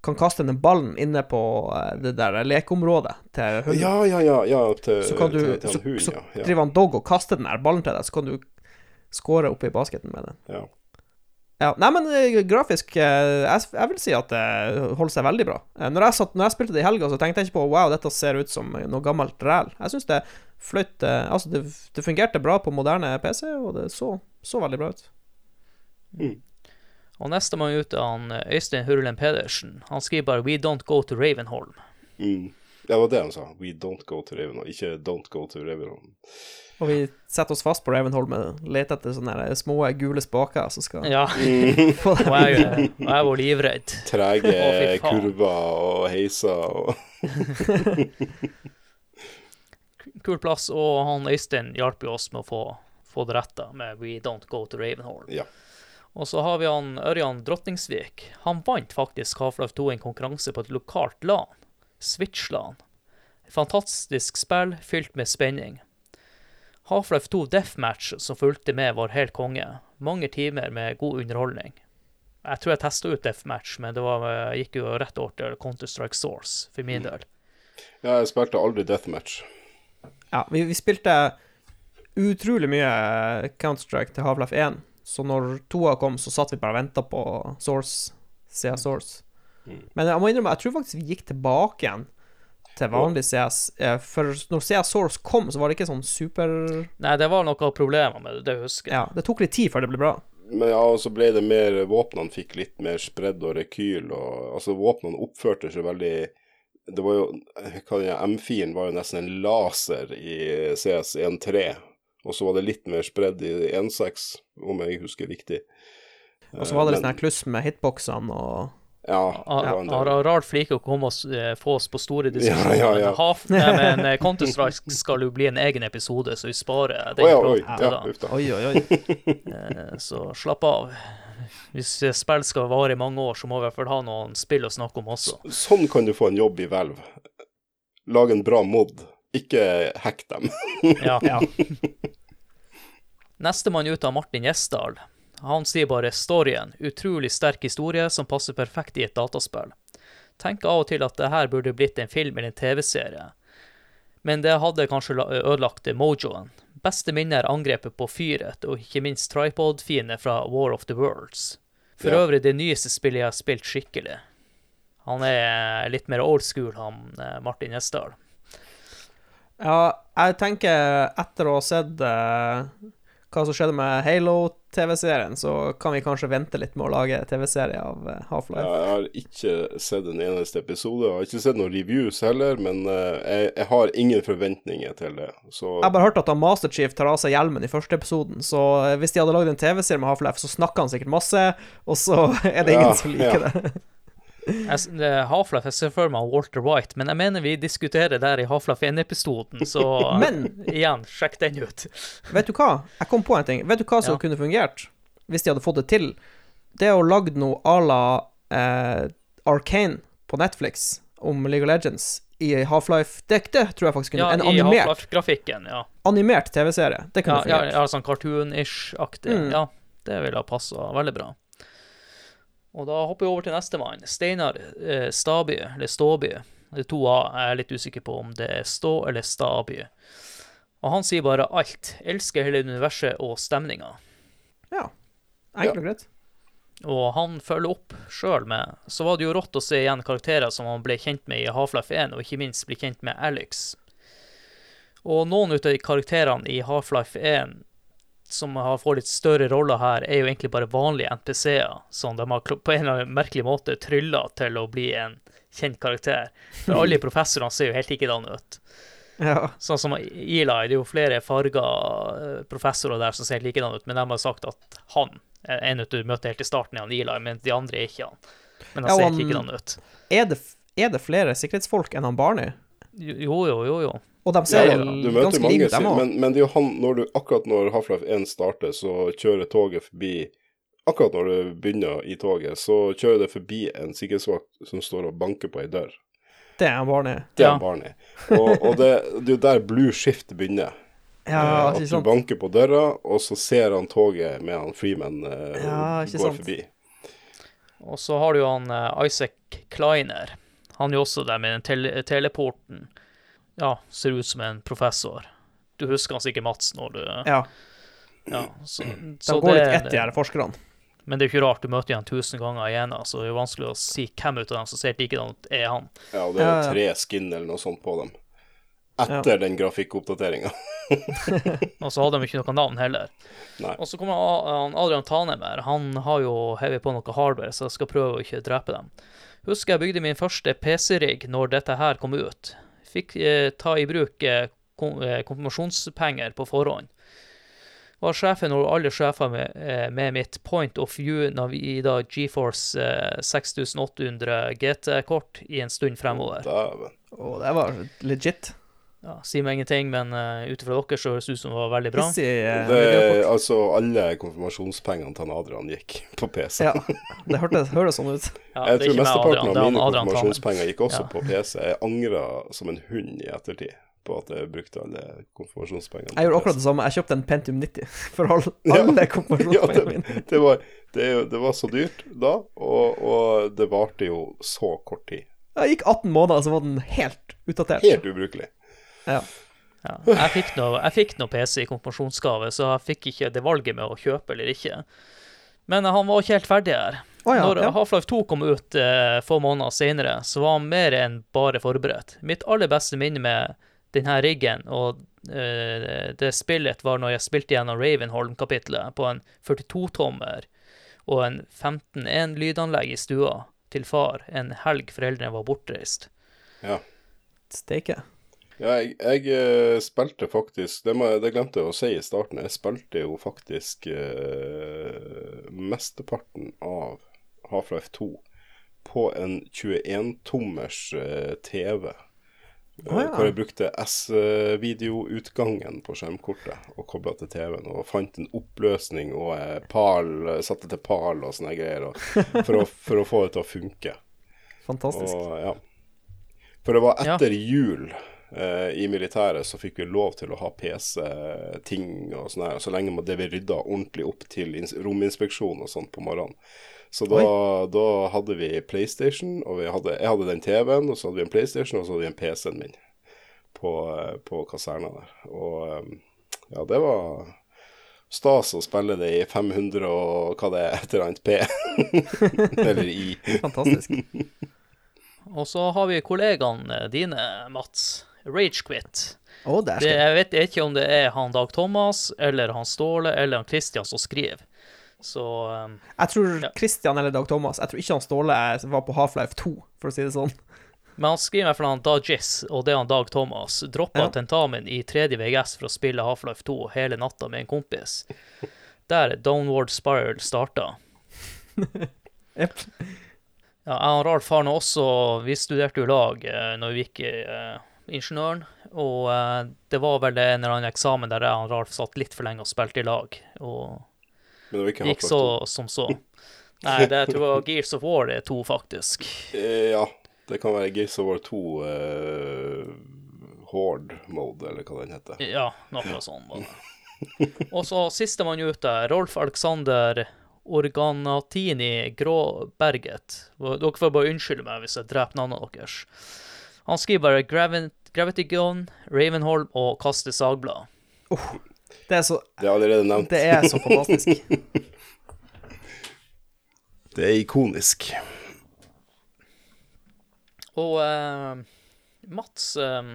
kan kaste den ballen inne på eh, det der lekeområdet til hunden, Ja, ja, ja. ja til, så kan du til, til Så, hunden, så ja. driver han dog og kaster den der ballen til deg, så kan du score oppi basketen med den. ja. Ja, nei, men eh, grafisk eh, jeg, jeg vil si at det holder seg veldig bra. Når jeg, satt, når jeg spilte det i helga, så tenkte jeg ikke på wow, dette ser ut som noe gammelt ræl. Jeg syns det fløyt Altså, det, det fungerte bra på moderne PC, og det så, så veldig bra ut. Og nestemann ut er han eh, Øystein Hurlen Pedersen. Han skriver bare 'We don't go to Ravenholm'. Mm. Det var det han sa. We don't go to Ravenholm, ikke don't go to Ravenholm. Og vi setter oss fast på Ravenholm og leter etter sånne små gule spaker som skal Ja, Mm. og jeg, jeg var livredd. Trege oh, kurver og heiser og Kul plass, og han Øystein hjalp jo oss med å få, få det retta med 'We don't go to Ravenholm'. Ja. Og så har vi han Ørjan Drotningsvik. Han vant faktisk Half-Life 2 en konkurranse på et lokalt LAN. Switch-LAN. Fantastisk spill fylt med spenning. Half-Life 2 Deathmatch som fulgte med, var helt konge. Mange timer med god underholdning. Jeg tror jeg testa ut Deathmatch, men det var, gikk jo rett over til Counter-Strike Source for min del. Ja, jeg spilte aldri Deathmatch. Ja, vi, vi spilte utrolig mye Counter-Strike til Half-Life 1, så når toa kom, så satt vi bare og venta på Source, CS Source. Men jeg må innrømme, jeg tror faktisk vi gikk tilbake igjen til vanlig CS. eh, For når CS Source kom, så var det ikke sånn super Nei, det var noen problemer med det, det husker jeg. Ja, det tok litt tid før det ble bra. Men ja, og så ble det mer Våpnene fikk litt mer spredd og rekyl, og altså våpnene oppførte seg veldig Det var jo hva det er, M4-en var jo nesten en laser i CS 1.3, og så var det litt mer spredd i 1.6, om jeg husker riktig. Og så var det litt Men- sånn kluss med hitboxene og Ja, Har rart flike å komme og eh, få oss på store Ja, diskusjoner. ja, ja. Nei, men eh, Counter-Strike skal jo bli en egen episode, så vi sparer den ja, oi. Ja. Oi, oi, oi. Eh, Så slapp av. Hvis eh, spill skal vare i mange år, så må vi i hvert fall ha noen spill å snakke om også. Sånn kan du få en jobb i Valve. Lag en bra mod, ikke hack dem. Ja. Ja. Nestemann ut av Martin Gjesdal. Han sier bare 'storyen'. Utrolig sterk historie som passer perfekt i et dataspill. Tenker av og til at det her burde blitt en film eller en TV-serie. Men det hadde kanskje ødelagt mojoen. Beste minne er angrepet på fyret, og ikke minst tripod-fiende fra War of the Worlds. For Ja. øvrig det nyeste spillet jeg har spilt skikkelig. Han er litt mer old school, han eh, Martin Gjesdal. Ja, jeg tenker etter å ha sett uh, hva som skjedde med Halo-TV-serien, så kan vi kanskje vente litt med å lage TV-serie av uh, Half-Life. Ja, jeg har ikke sett en eneste episode, og jeg har ikke sett noen reviews heller, men uh, jeg, jeg har ingen forventninger til det. Så Jeg har bare hørt at han Master Chief tar av seg hjelmen i første episoden, så hvis de hadde lagd en TV-serie med Half-Life, så snakker han sikkert masse, og så er det ingen Ja, som liker ja. det. Half-Life, jeg ser for meg Walter White, men jeg mener vi diskuterer der i Half-Life 1-episoden, så Men- igjen, sjekk den ut. Vet du hva? Jeg kom på en ting. Vet du hva som Ja. kunne fungert, hvis de hadde fått det til? Det å lage noe à la eh, Arcane på Netflix om League of Legends i Half-Life. Det, det tror jeg faktisk kunne Ja, En animert, ja. animert TV-serie. Det kunne Ja, ja, fungert. ja sånn cartoon-ish-aktig. Mm. Ja, det ville ha passa veldig bra. Og da hopper vi over til nestemann. Steinar eh, Staby, eller Ståby. Det er to A. Jeg er litt usikker på om det er Stå eller Staby. Og han sier bare alt. Elsker hele universet og stemninga. Ja. Enkelt og greit. Og han følger opp sjøl med Så var det jo rått å se igjen karakterer som han ble kjent med i Half-Life 1, og ikke minst bli kjent med Alex. Og noen av karakterene i Half-Life 1 som har fått litt større roller her, er jo egentlig bare vanlige NPC-er, som de har på en eller annen merkelig måte trylla til å bli en kjent karakter. For alle professorene ser jo helt likedan ut. Ja. Sånn som Eli, det er jo flere farga eh, professorer der som ser helt likedan ut, men de har sagt at han er en du møter helt i starten, er han Eli, men de andre er ikke han. Men han Ja, ser likedan ut. Er det, er det flere sikkerhetsfolk enn han Barney? Jo, jo, jo, jo. Og de ja, ser ja, du møter ganske mange, òg. men, men det er jo han når du, Akkurat når Half-Life 1 starter, så kjører toget forbi Akkurat når du begynner i toget, så kjører det forbi en sikkerhetsvakt som står og banker på ei dør. Det er han Barney. Det er Ja. Barney. Og, og det, det er jo der Blue Shift begynner. Ja, Eh, at du sant? banker på døra, og så ser han toget med han Freeman eh, Ja, ikke går sant. forbi. Og så har du jo han eh, Isaac Kleiner. Han er jo også der med den tele teleporten. Ja, ser ut som en professor. Du husker han sikkert, Mats, når du Ja. Ja, så, De så går det- litt ett, de her forskerne. Men det er jo ikke rart, du møter igjen tusen ganger igjen, så det er jo vanskelig å si hvem ut av dem som ser likedan ut, er han. Ja, og det er Ja, ja. tre skin eller noe sånt på dem. Etter den grafikkoppdateringa. Og så hadde de ikke noe navn heller. Nei. Og så kommer Adrian Tanem her. Han har jo hevet på noe hardware, så jeg skal prøve å ikke drepe dem. Husker jeg bygde min første PC-rigg når dette her kom ut. Fikk eh, ta i bruk eh, eh, konfirmasjonspenger på forhånd. Var sjefen og alle sjefer med, eh, med mitt Point of View Navida GeForce eh, 6800 GT-kort i en stund fremover. Dæven. Og det var legit. Ja, Sier meg ingenting, men uh, ut ifra dere så høres det ut som det var veldig bra. Eh, Det, altså, alle konfirmasjonspengene til han Adrian gikk på PC. Ja, det hørtes, høres sånn ut. Ja, jeg tror mesteparten av mine Adrian konfirmasjonspenger gikk også Ja. på PC. Jeg angra som en hund i ettertid på at jeg brukte alle konfirmasjonspengene. Jeg gjorde akkurat det samme. Jeg kjøpte en Pentium 90 for alle, alle Ja, konfirmasjonspengene det, mine. det, var, det, det var så dyrt da, og, og det varte jo så kort tid. Det gikk 18 måneder, så var den helt utdatert. Helt ubrukelig. Ja. Ja, jeg fikk noe, jeg fikk noe PC i konfirmasjonsgave, så jeg fikk ikke det valget med å kjøpe eller ikke. Men han var ikke helt ferdig her. Oh, ja, Når ja. Half-Life 2 kom ut eh, få måneder senere, så var han mer enn bare forberedt. Mitt aller beste minne med denne riggen og eh, det spillet var når jeg spilte gjennom Ravenholm-kapitlet på en 42-tommer og en 15.1-lydanlegg i stua til far en helg foreldrene var bortreist. Ja. Steike. Ja, jeg, jeg eh, spilte faktisk det, må, det glemte jeg å si i starten. Jeg spilte jo faktisk eh, mesteparten av Half-Life 2 på en 21-tommers eh, TV. eh, ja. Hvor jeg brukte S-videoutgangen på skjermkortet og kobla til TV-en. Og fant en oppløsning og eh, pal, satte til pal og sånne greier. Og, for, å, for å få det til å funke. Fantastisk. Og, ja. For det var etter jul eh, i militæret så fikk vi lov til å ha PC-ting og sånn her, så lenge det ble rydda ordentlig opp til rominspeksjon og sånt på morgenen. Så da, da hadde vi PlayStation, og vi hadde, jeg hadde den TV-en, og så hadde vi en PlayStation, og så hadde vi en PC-en min på, eh, på kaserna der. Og eh, ja, det var stas å spille det i 500 og hva det er, et eller annet P. Eller i. Fantastisk. Og så har vi kollegaene dine, Mats. Ragequit. Å, det, Det, jeg vet ikke om det er han Dag Thomas, eller han Ståle, eller han Christian som skriver. Så um, Jeg tror Ja. Christian eller Dag Thomas Jeg tror ikke han Ståle var på Half-Life 2, for å si det sånn. Men han skriver i hvert fall han Dajis, og det er han Dag Thomas. Droppa Ja. tentamen i tredje VGS for å spille Half-Life 2 hele natta med en kompis. Der Downward Spiral starta. Jepp. Ja, jeg og Ralf har nå også Vi studerte jo lag eh, når vi gikk i eh, ingeniøren, og eh, det var vel en eller annen eksamen der jeg og Ralf satt litt for lenge og spilte i lag, og gikk så som så. Nei, det jeg tror jeg var Gears of War det er to, faktisk. Eh, Ja, det kan være Gears of War 2 eh, Horde mode, eller hva den heter. Ja, noe sånt var det. Og så sistemann ute, Rolf Alexander Organatini Gråberget. Dere får bare unnskylde meg hvis jeg dreper navnet deres. Han skriver bare Gravi Gravity Gun, Ravenholm og Kaste sagblad. Det er så Det er allerede nevnt. Det er så fantastisk. Det er ikonisk. Og uh, Mats, uh,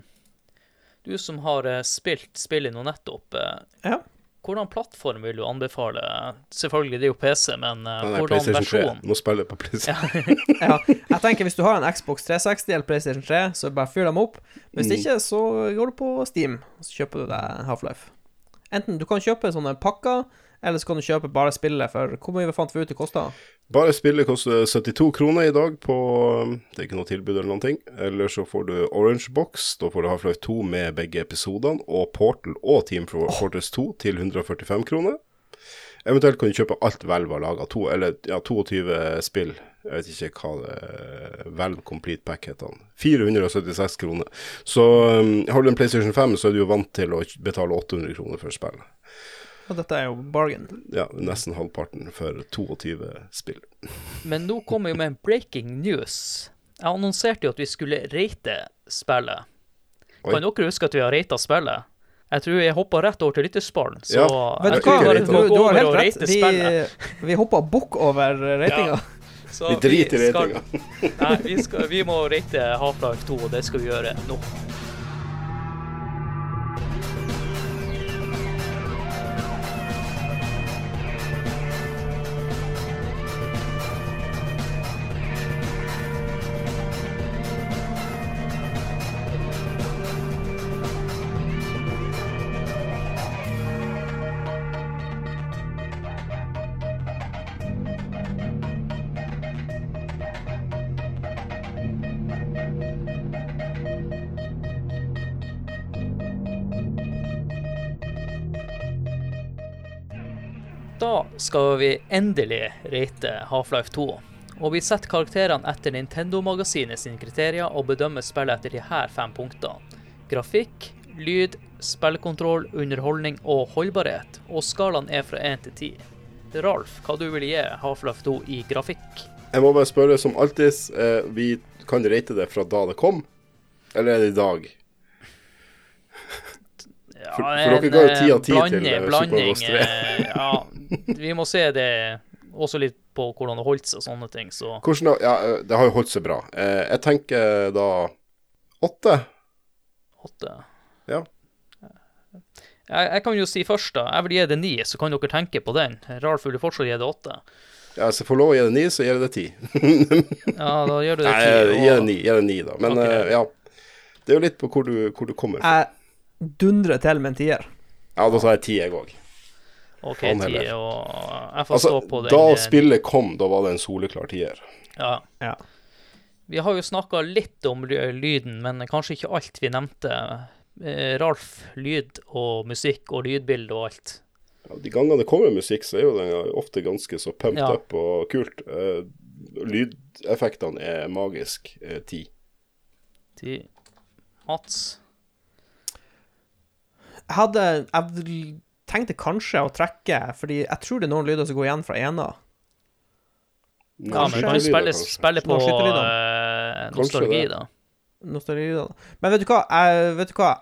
du som har uh, spilt spillet nå nettopp, Ja. Hvordan plattform vil du anbefale? Selvfølgelig, det er jo PC, men uh, nei, hvordan versjon? 3. spiller jeg på PlayStation. ja. Jeg tenker Hvis du har en Xbox 360 eller PlayStation 3, så bare fyr dem opp. Hvis ikke, så går du på Steam og så kjøper du deg Half-Life. Enten du kan kjøpe sånne pakker, eller så kan du kjøpe bare spillet for Hvor mye fant vi ut det kosta? Bare spillet koster 72 kroner i dag på Det er ikke noe tilbud eller noen ting. Eller så får du Orange Box. Da får du Half-Life 2 med begge episodene. Og Portal og Team Fortress 2 til 145 kroner. Eventuelt kan du kjøpe alt Hvelv har laga. Eller ja, 22 spill. Jeg vet ikke hva det Hvelv Complete Pack heter han. 476 kroner. Så um, har du en PlayStation 5, så er du jo vant til å betale 800 kroner for spillet. Og dette er jo bargain. Ja, nesten halvparten for 22 spill. Men nå kommer jo med en breaking news. Jeg annonserte jo at vi skulle rate spillet. Oi. Kan dere huske at vi har rata spillet? Jeg tror jeg hoppa rett over til lytterspalten, så Ja. Vet jeg du tror bare du, du har helt rett. rate Vi, vi hoppa bukk over ratinga. Ja. Vi driter i ratinga. Nei, vi, skal, vi må rate Half-Life 2, og det skal vi gjøre nå. Da skal vi endelig rate Half-Life 2. Og vi setter karakterene etter Nintendo-magasinet sine kriterier og bedømmer spillet etter de her fem punktene. Grafikk, lyd, spillkontroll, underholdning og holdbarhet. Og skalaen er fra 1 til 10. Ralf, hva du vil gi Half-Life 2 i grafikk? Jeg må bare spørre som alltid, eh, vi kan rate det fra da det kom, eller er det i dag? Ja, For- for dere ga jo 10 av 10 til, blanding- eh, Super blanding, Mario 3. eh, ja, vi må se det også litt på hvordan det holdt seg og sånne ting, så Hvordan? Ja, eh, det har jo holdt seg bra. Eh, jeg tenker da åtte. åtte. Ja. Jeg, jeg kan jo si først, da. Jeg vil gi det ni, så kan dere tenke på den. Ralf vil fortsatt gi det åtte. Ja, hvis jeg får lov å gi det ni, så gir jeg det ti. Ja, da gjør du det ti. Nei, gi det ni, da. Men eh, ja, det er jo litt på hvor du, hvor du kommer fra. Jeg dundrer til med en tier. Ja, da sa jeg ti, jeg òg. OK, ti, og jeg får Altså, stå på den. da eh, spillet kom, da var det en soleklar tier. Ja. Ja. Vi har jo snakka litt om lyden, men kanskje ikke alt vi nevnte. Eh, Ralf, lyd og musikk og lydbilde og alt. Ja, de gangene det kommer musikk, så er jo den ofte ganske så pumped Ja. up og kult. Eh, lydeffektene er magisk. Ti. ti. Mats. Jeg hadde Jeg tenkte kanskje å trekke, fordi jeg tror det er noen lyder som går igjen fra ena. Ja, men kan spille, spille på Noen da. eh, nostalgi, da. Men vet du hva? Jeg, vet du hva?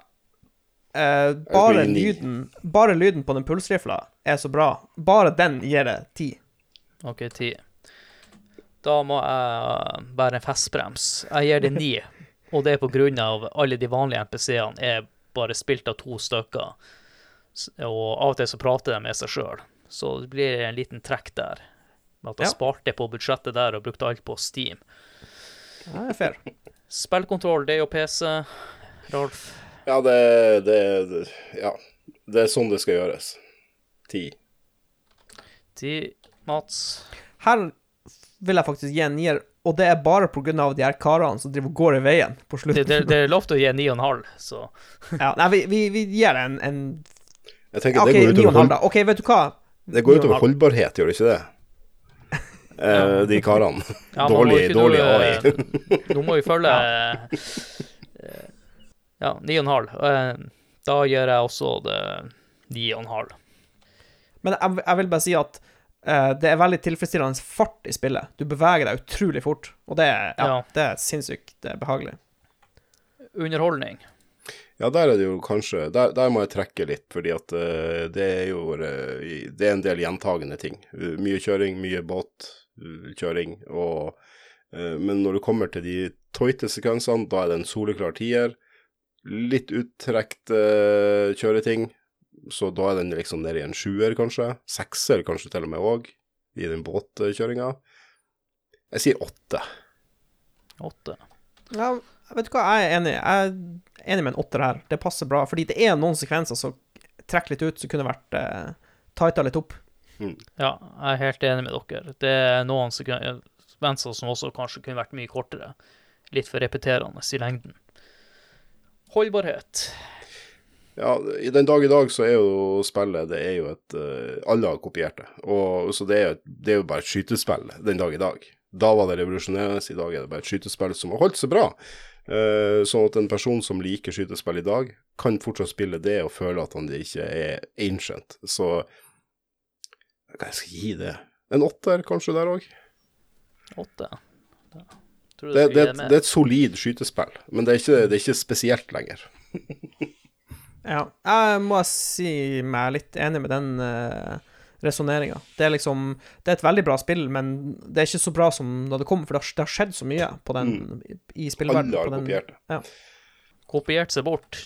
Eh, bare, lyden, bare lyden på den pulsrifla er så bra. Bare den gir det ti. OK, ti. Da må jeg bære en festbrems. Jeg gir det ni, og det er på grunn av alle de vanlige NPC-ene er bare spilt av to stykker. Og av og til så prater de med seg sjøl, så det blir en liten trekk der. Med at jeg Ja. sparte på budsjettet der og brukte alt på Steam. Det er fair. Spillkontroll, det er jo PC. Rolf. Ja, det, det, det Ja. Det er sånn det skal gjøres. Ti. Ti. Mats. Her vil jeg faktisk gi en nier, og det er bare av de her karene som driver og går i veien på Det, slutten. det, det er lov til å gi ni og en halv, så Ja, nei, vi, vi, vi gir det en, en Jeg tenker det går utover, en halv, hold. OK, vet du hva? det går utover holdbarhet, gjør det ikke det? Eh, de karene. Ja, dårlig dårlig noe- AI. Nå må vi følge eh, Ja, ni og en halv. Eh, Da gjør jeg også det ni og en halv. Men jeg, jeg vil bare si at eh, det er veldig tilfredsstillende fart i spillet. Du beveger deg utrolig fort, og det er, ja, Ja. det er sinnssykt det er behagelig. Underholdning. Ja, der er det jo kanskje Der, der må jeg trekke litt, fordi at uh, det er jo uh, Det er en del gjentagende ting. Uh, mye kjøring, mye båtkjøring, og eh, Men når du kommer til de toite sekvensene, da er det en soleklar tier. Litt uttrekt eh, kjøreting, så da er den liksom nede i en sjuer, kanskje. Sekser kanskje til og med òg, i den båtkjøringa. Jeg sier åtte. Åtte. Ja, vet du hva, jeg er enig. Jeg er enig med en åtter her. Det passer bra, fordi det er noen sekvenser som trekker litt ut, som kunne vært eh, tighta litt opp. Ja, jeg er helt enig med dere. Det er noen sekvenser som også kanskje kunne vært mye kortere. Litt for repeterende i lengden. Holdbarhet. Ja, i den dag i dag så er jo spillet det er jo et eh, Alle har kopiert det. Og, så det er, jo- det er jo bare et skytespill den dag i dag. Da var det revolusjonerende, i dag er det bare et skytespill som har holdt seg bra. Uh, sånn at en person som liker skytespill i dag, kan fortsatt spille det og føle at han ikke er ancient. Så hva jeg skal gi det? En åtter kanskje der òg? Åtte. ja. Det, det, det det er et solid skytespill, men det er ikke, det er ikke spesielt lenger. Ja, jeg må si meg litt enig med den uh, resonneringa. Det er liksom Det er et veldig bra spill, men det er ikke så bra som da det kom, for det har, det har skjedd så mye på den, i spillverdenen. Alle har på den- kopiert det. kopiert seg bort.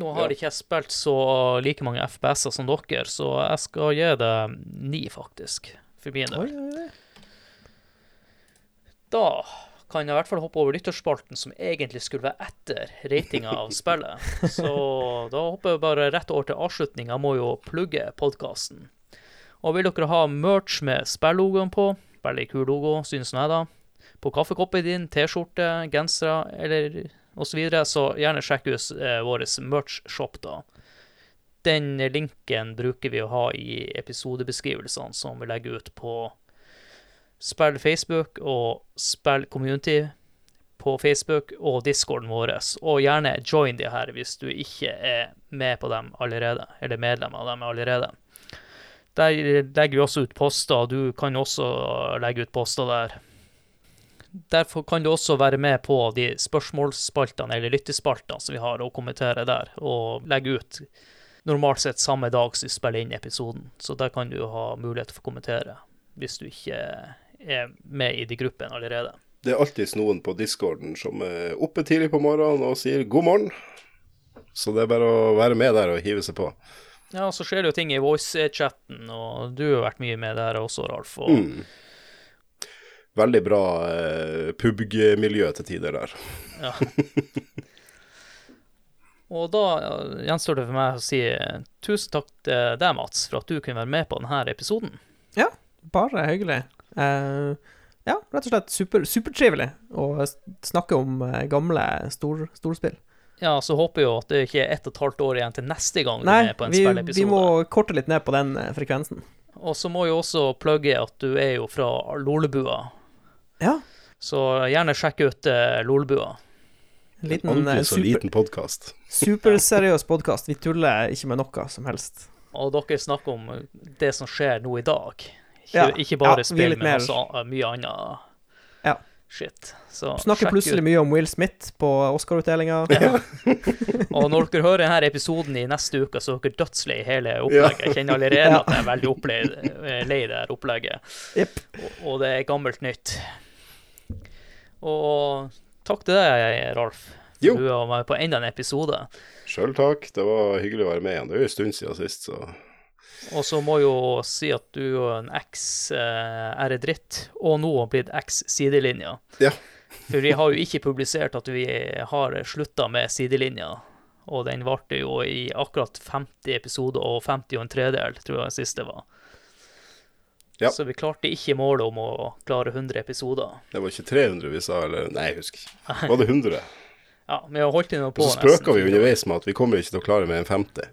Nå har Ja. ikke jeg spilt så like mange FPS-er som dere, så jeg skal gi det ni, faktisk, for min del. Oi, oi, oi. Da kan jeg i hvert fall hoppe over lytterspalten, som egentlig skulle være etter ratinga av spillet. Så da hopper jeg bare rett over til avslutning. Jeg må jo plugge podkasten. Og vil dere ha merch med spillogoen på, veldig kul logo, synes jeg, da, på kaffekoppen din, T-skjorte, gensere eller osv., så, videre, så gjerne sjekk ut eh, vår merch-shop, da. Den linken bruker vi å ha i episodebeskrivelsene som vi legger ut på Spill Facebook og Spill Community på Facebook og discorden vår. Og gjerne join de her hvis du ikke er med på dem allerede, eller medlem av dem allerede. Der legger vi også ut poster, og du kan også legge ut poster der. Derfor kan du også være med på de spørsmålsspaltene eller lyttespaltene som vi har, og kommentere der, og legge ut normalt sett samme dag som vi spiller inn episoden. Så der kan du ha mulighet for å kommentere hvis du ikke er med i de gruppene allerede. Det er alltids noen på discorden som er oppe tidlig på morgenen og sier god morgen. Så det er bare å være med der og hive seg på. Ja, så skjer det jo ting i voice-chatten, og du har vært mye med der også, Ralf. Og Mm. Veldig bra eh, pubg-miljø til tider der. Ja. Og da gjenstår det for meg å si eh, tusen takk til deg, Mats, for at du kunne være med på denne episoden. Ja, Bare hyggelig. Eh, ja, rett og slett super, supertrivelig å snakke om eh, gamle stor, storspill. Ja, så håper jeg jo at det ikke er ett og et halvt år igjen til neste gang du Nei, er på en vi, Nei, vi må korte litt ned på den eh, frekvensen. Og så må jeg også plugge at du er jo fra Lolebua, Ja, så gjerne sjekk ut uh, Lolebua. en liten Aldri så super, liten podkast. superseriøs podkast. Vi tuller ikke med noe som helst. Og dere snakker om det som skjer nå i dag. Ikke, Ja. ikke bare Ja, spill, men mer- også uh, mye annet Ja. shit. Så Snakker plutselig ut. mye om Will Smith på Oscar-utdelinga. Og når dere hører denne episoden i neste uke, så er dere dødslei hele opplegget. Jeg kjenner allerede Ja. at jeg er veldig eh, lei det her opplegget. Yep. Og, og det er gammelt nytt. Og takk til deg, Ralf. Jo. Du var med på enda en episode. Sjøl takk. Det var hyggelig å være med igjen. Det er jo en stund siden sist, så Og så må jo si at du og en eks er dritt, og nå har blitt eks-sidelinja. Ja. For vi har jo ikke publisert at vi har slutta med sidelinja. Og den varte jo i akkurat 50 episoder og 50 og en tredel, tror jeg den siste var. Ja. Så vi klarte ikke målet om å klare 100 episoder. det var ikke 300 vi sa, eller Nei, jeg husker ikke. Var det 100? Ja, vi har holdt inn på nesten. Og så spøka vi underveis med at vi kommer ikke til å klare mer enn 50.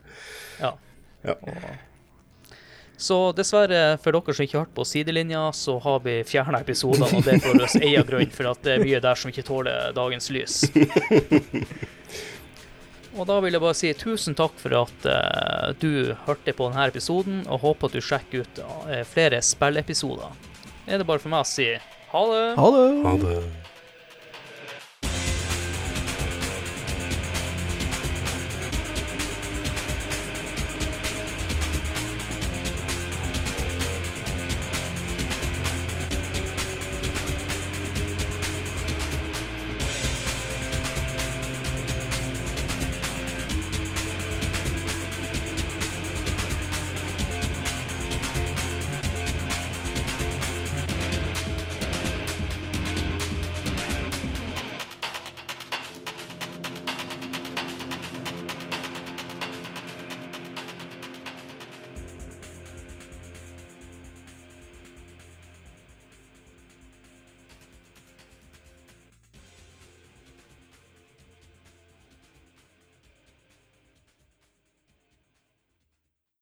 Ja. Ja. Så dessverre, for dere som ikke har hørt på sidelinja, så har vi fjerna episodene, og det er for oss av grunn, for at det er mye der som ikke tåler dagens lys. Og da vil jeg bare si tusen takk for at uh, du hørte på denne episoden, og håper at du sjekker ut uh, flere Det Er det bare for meg å si ha det? Ha det! Ha det.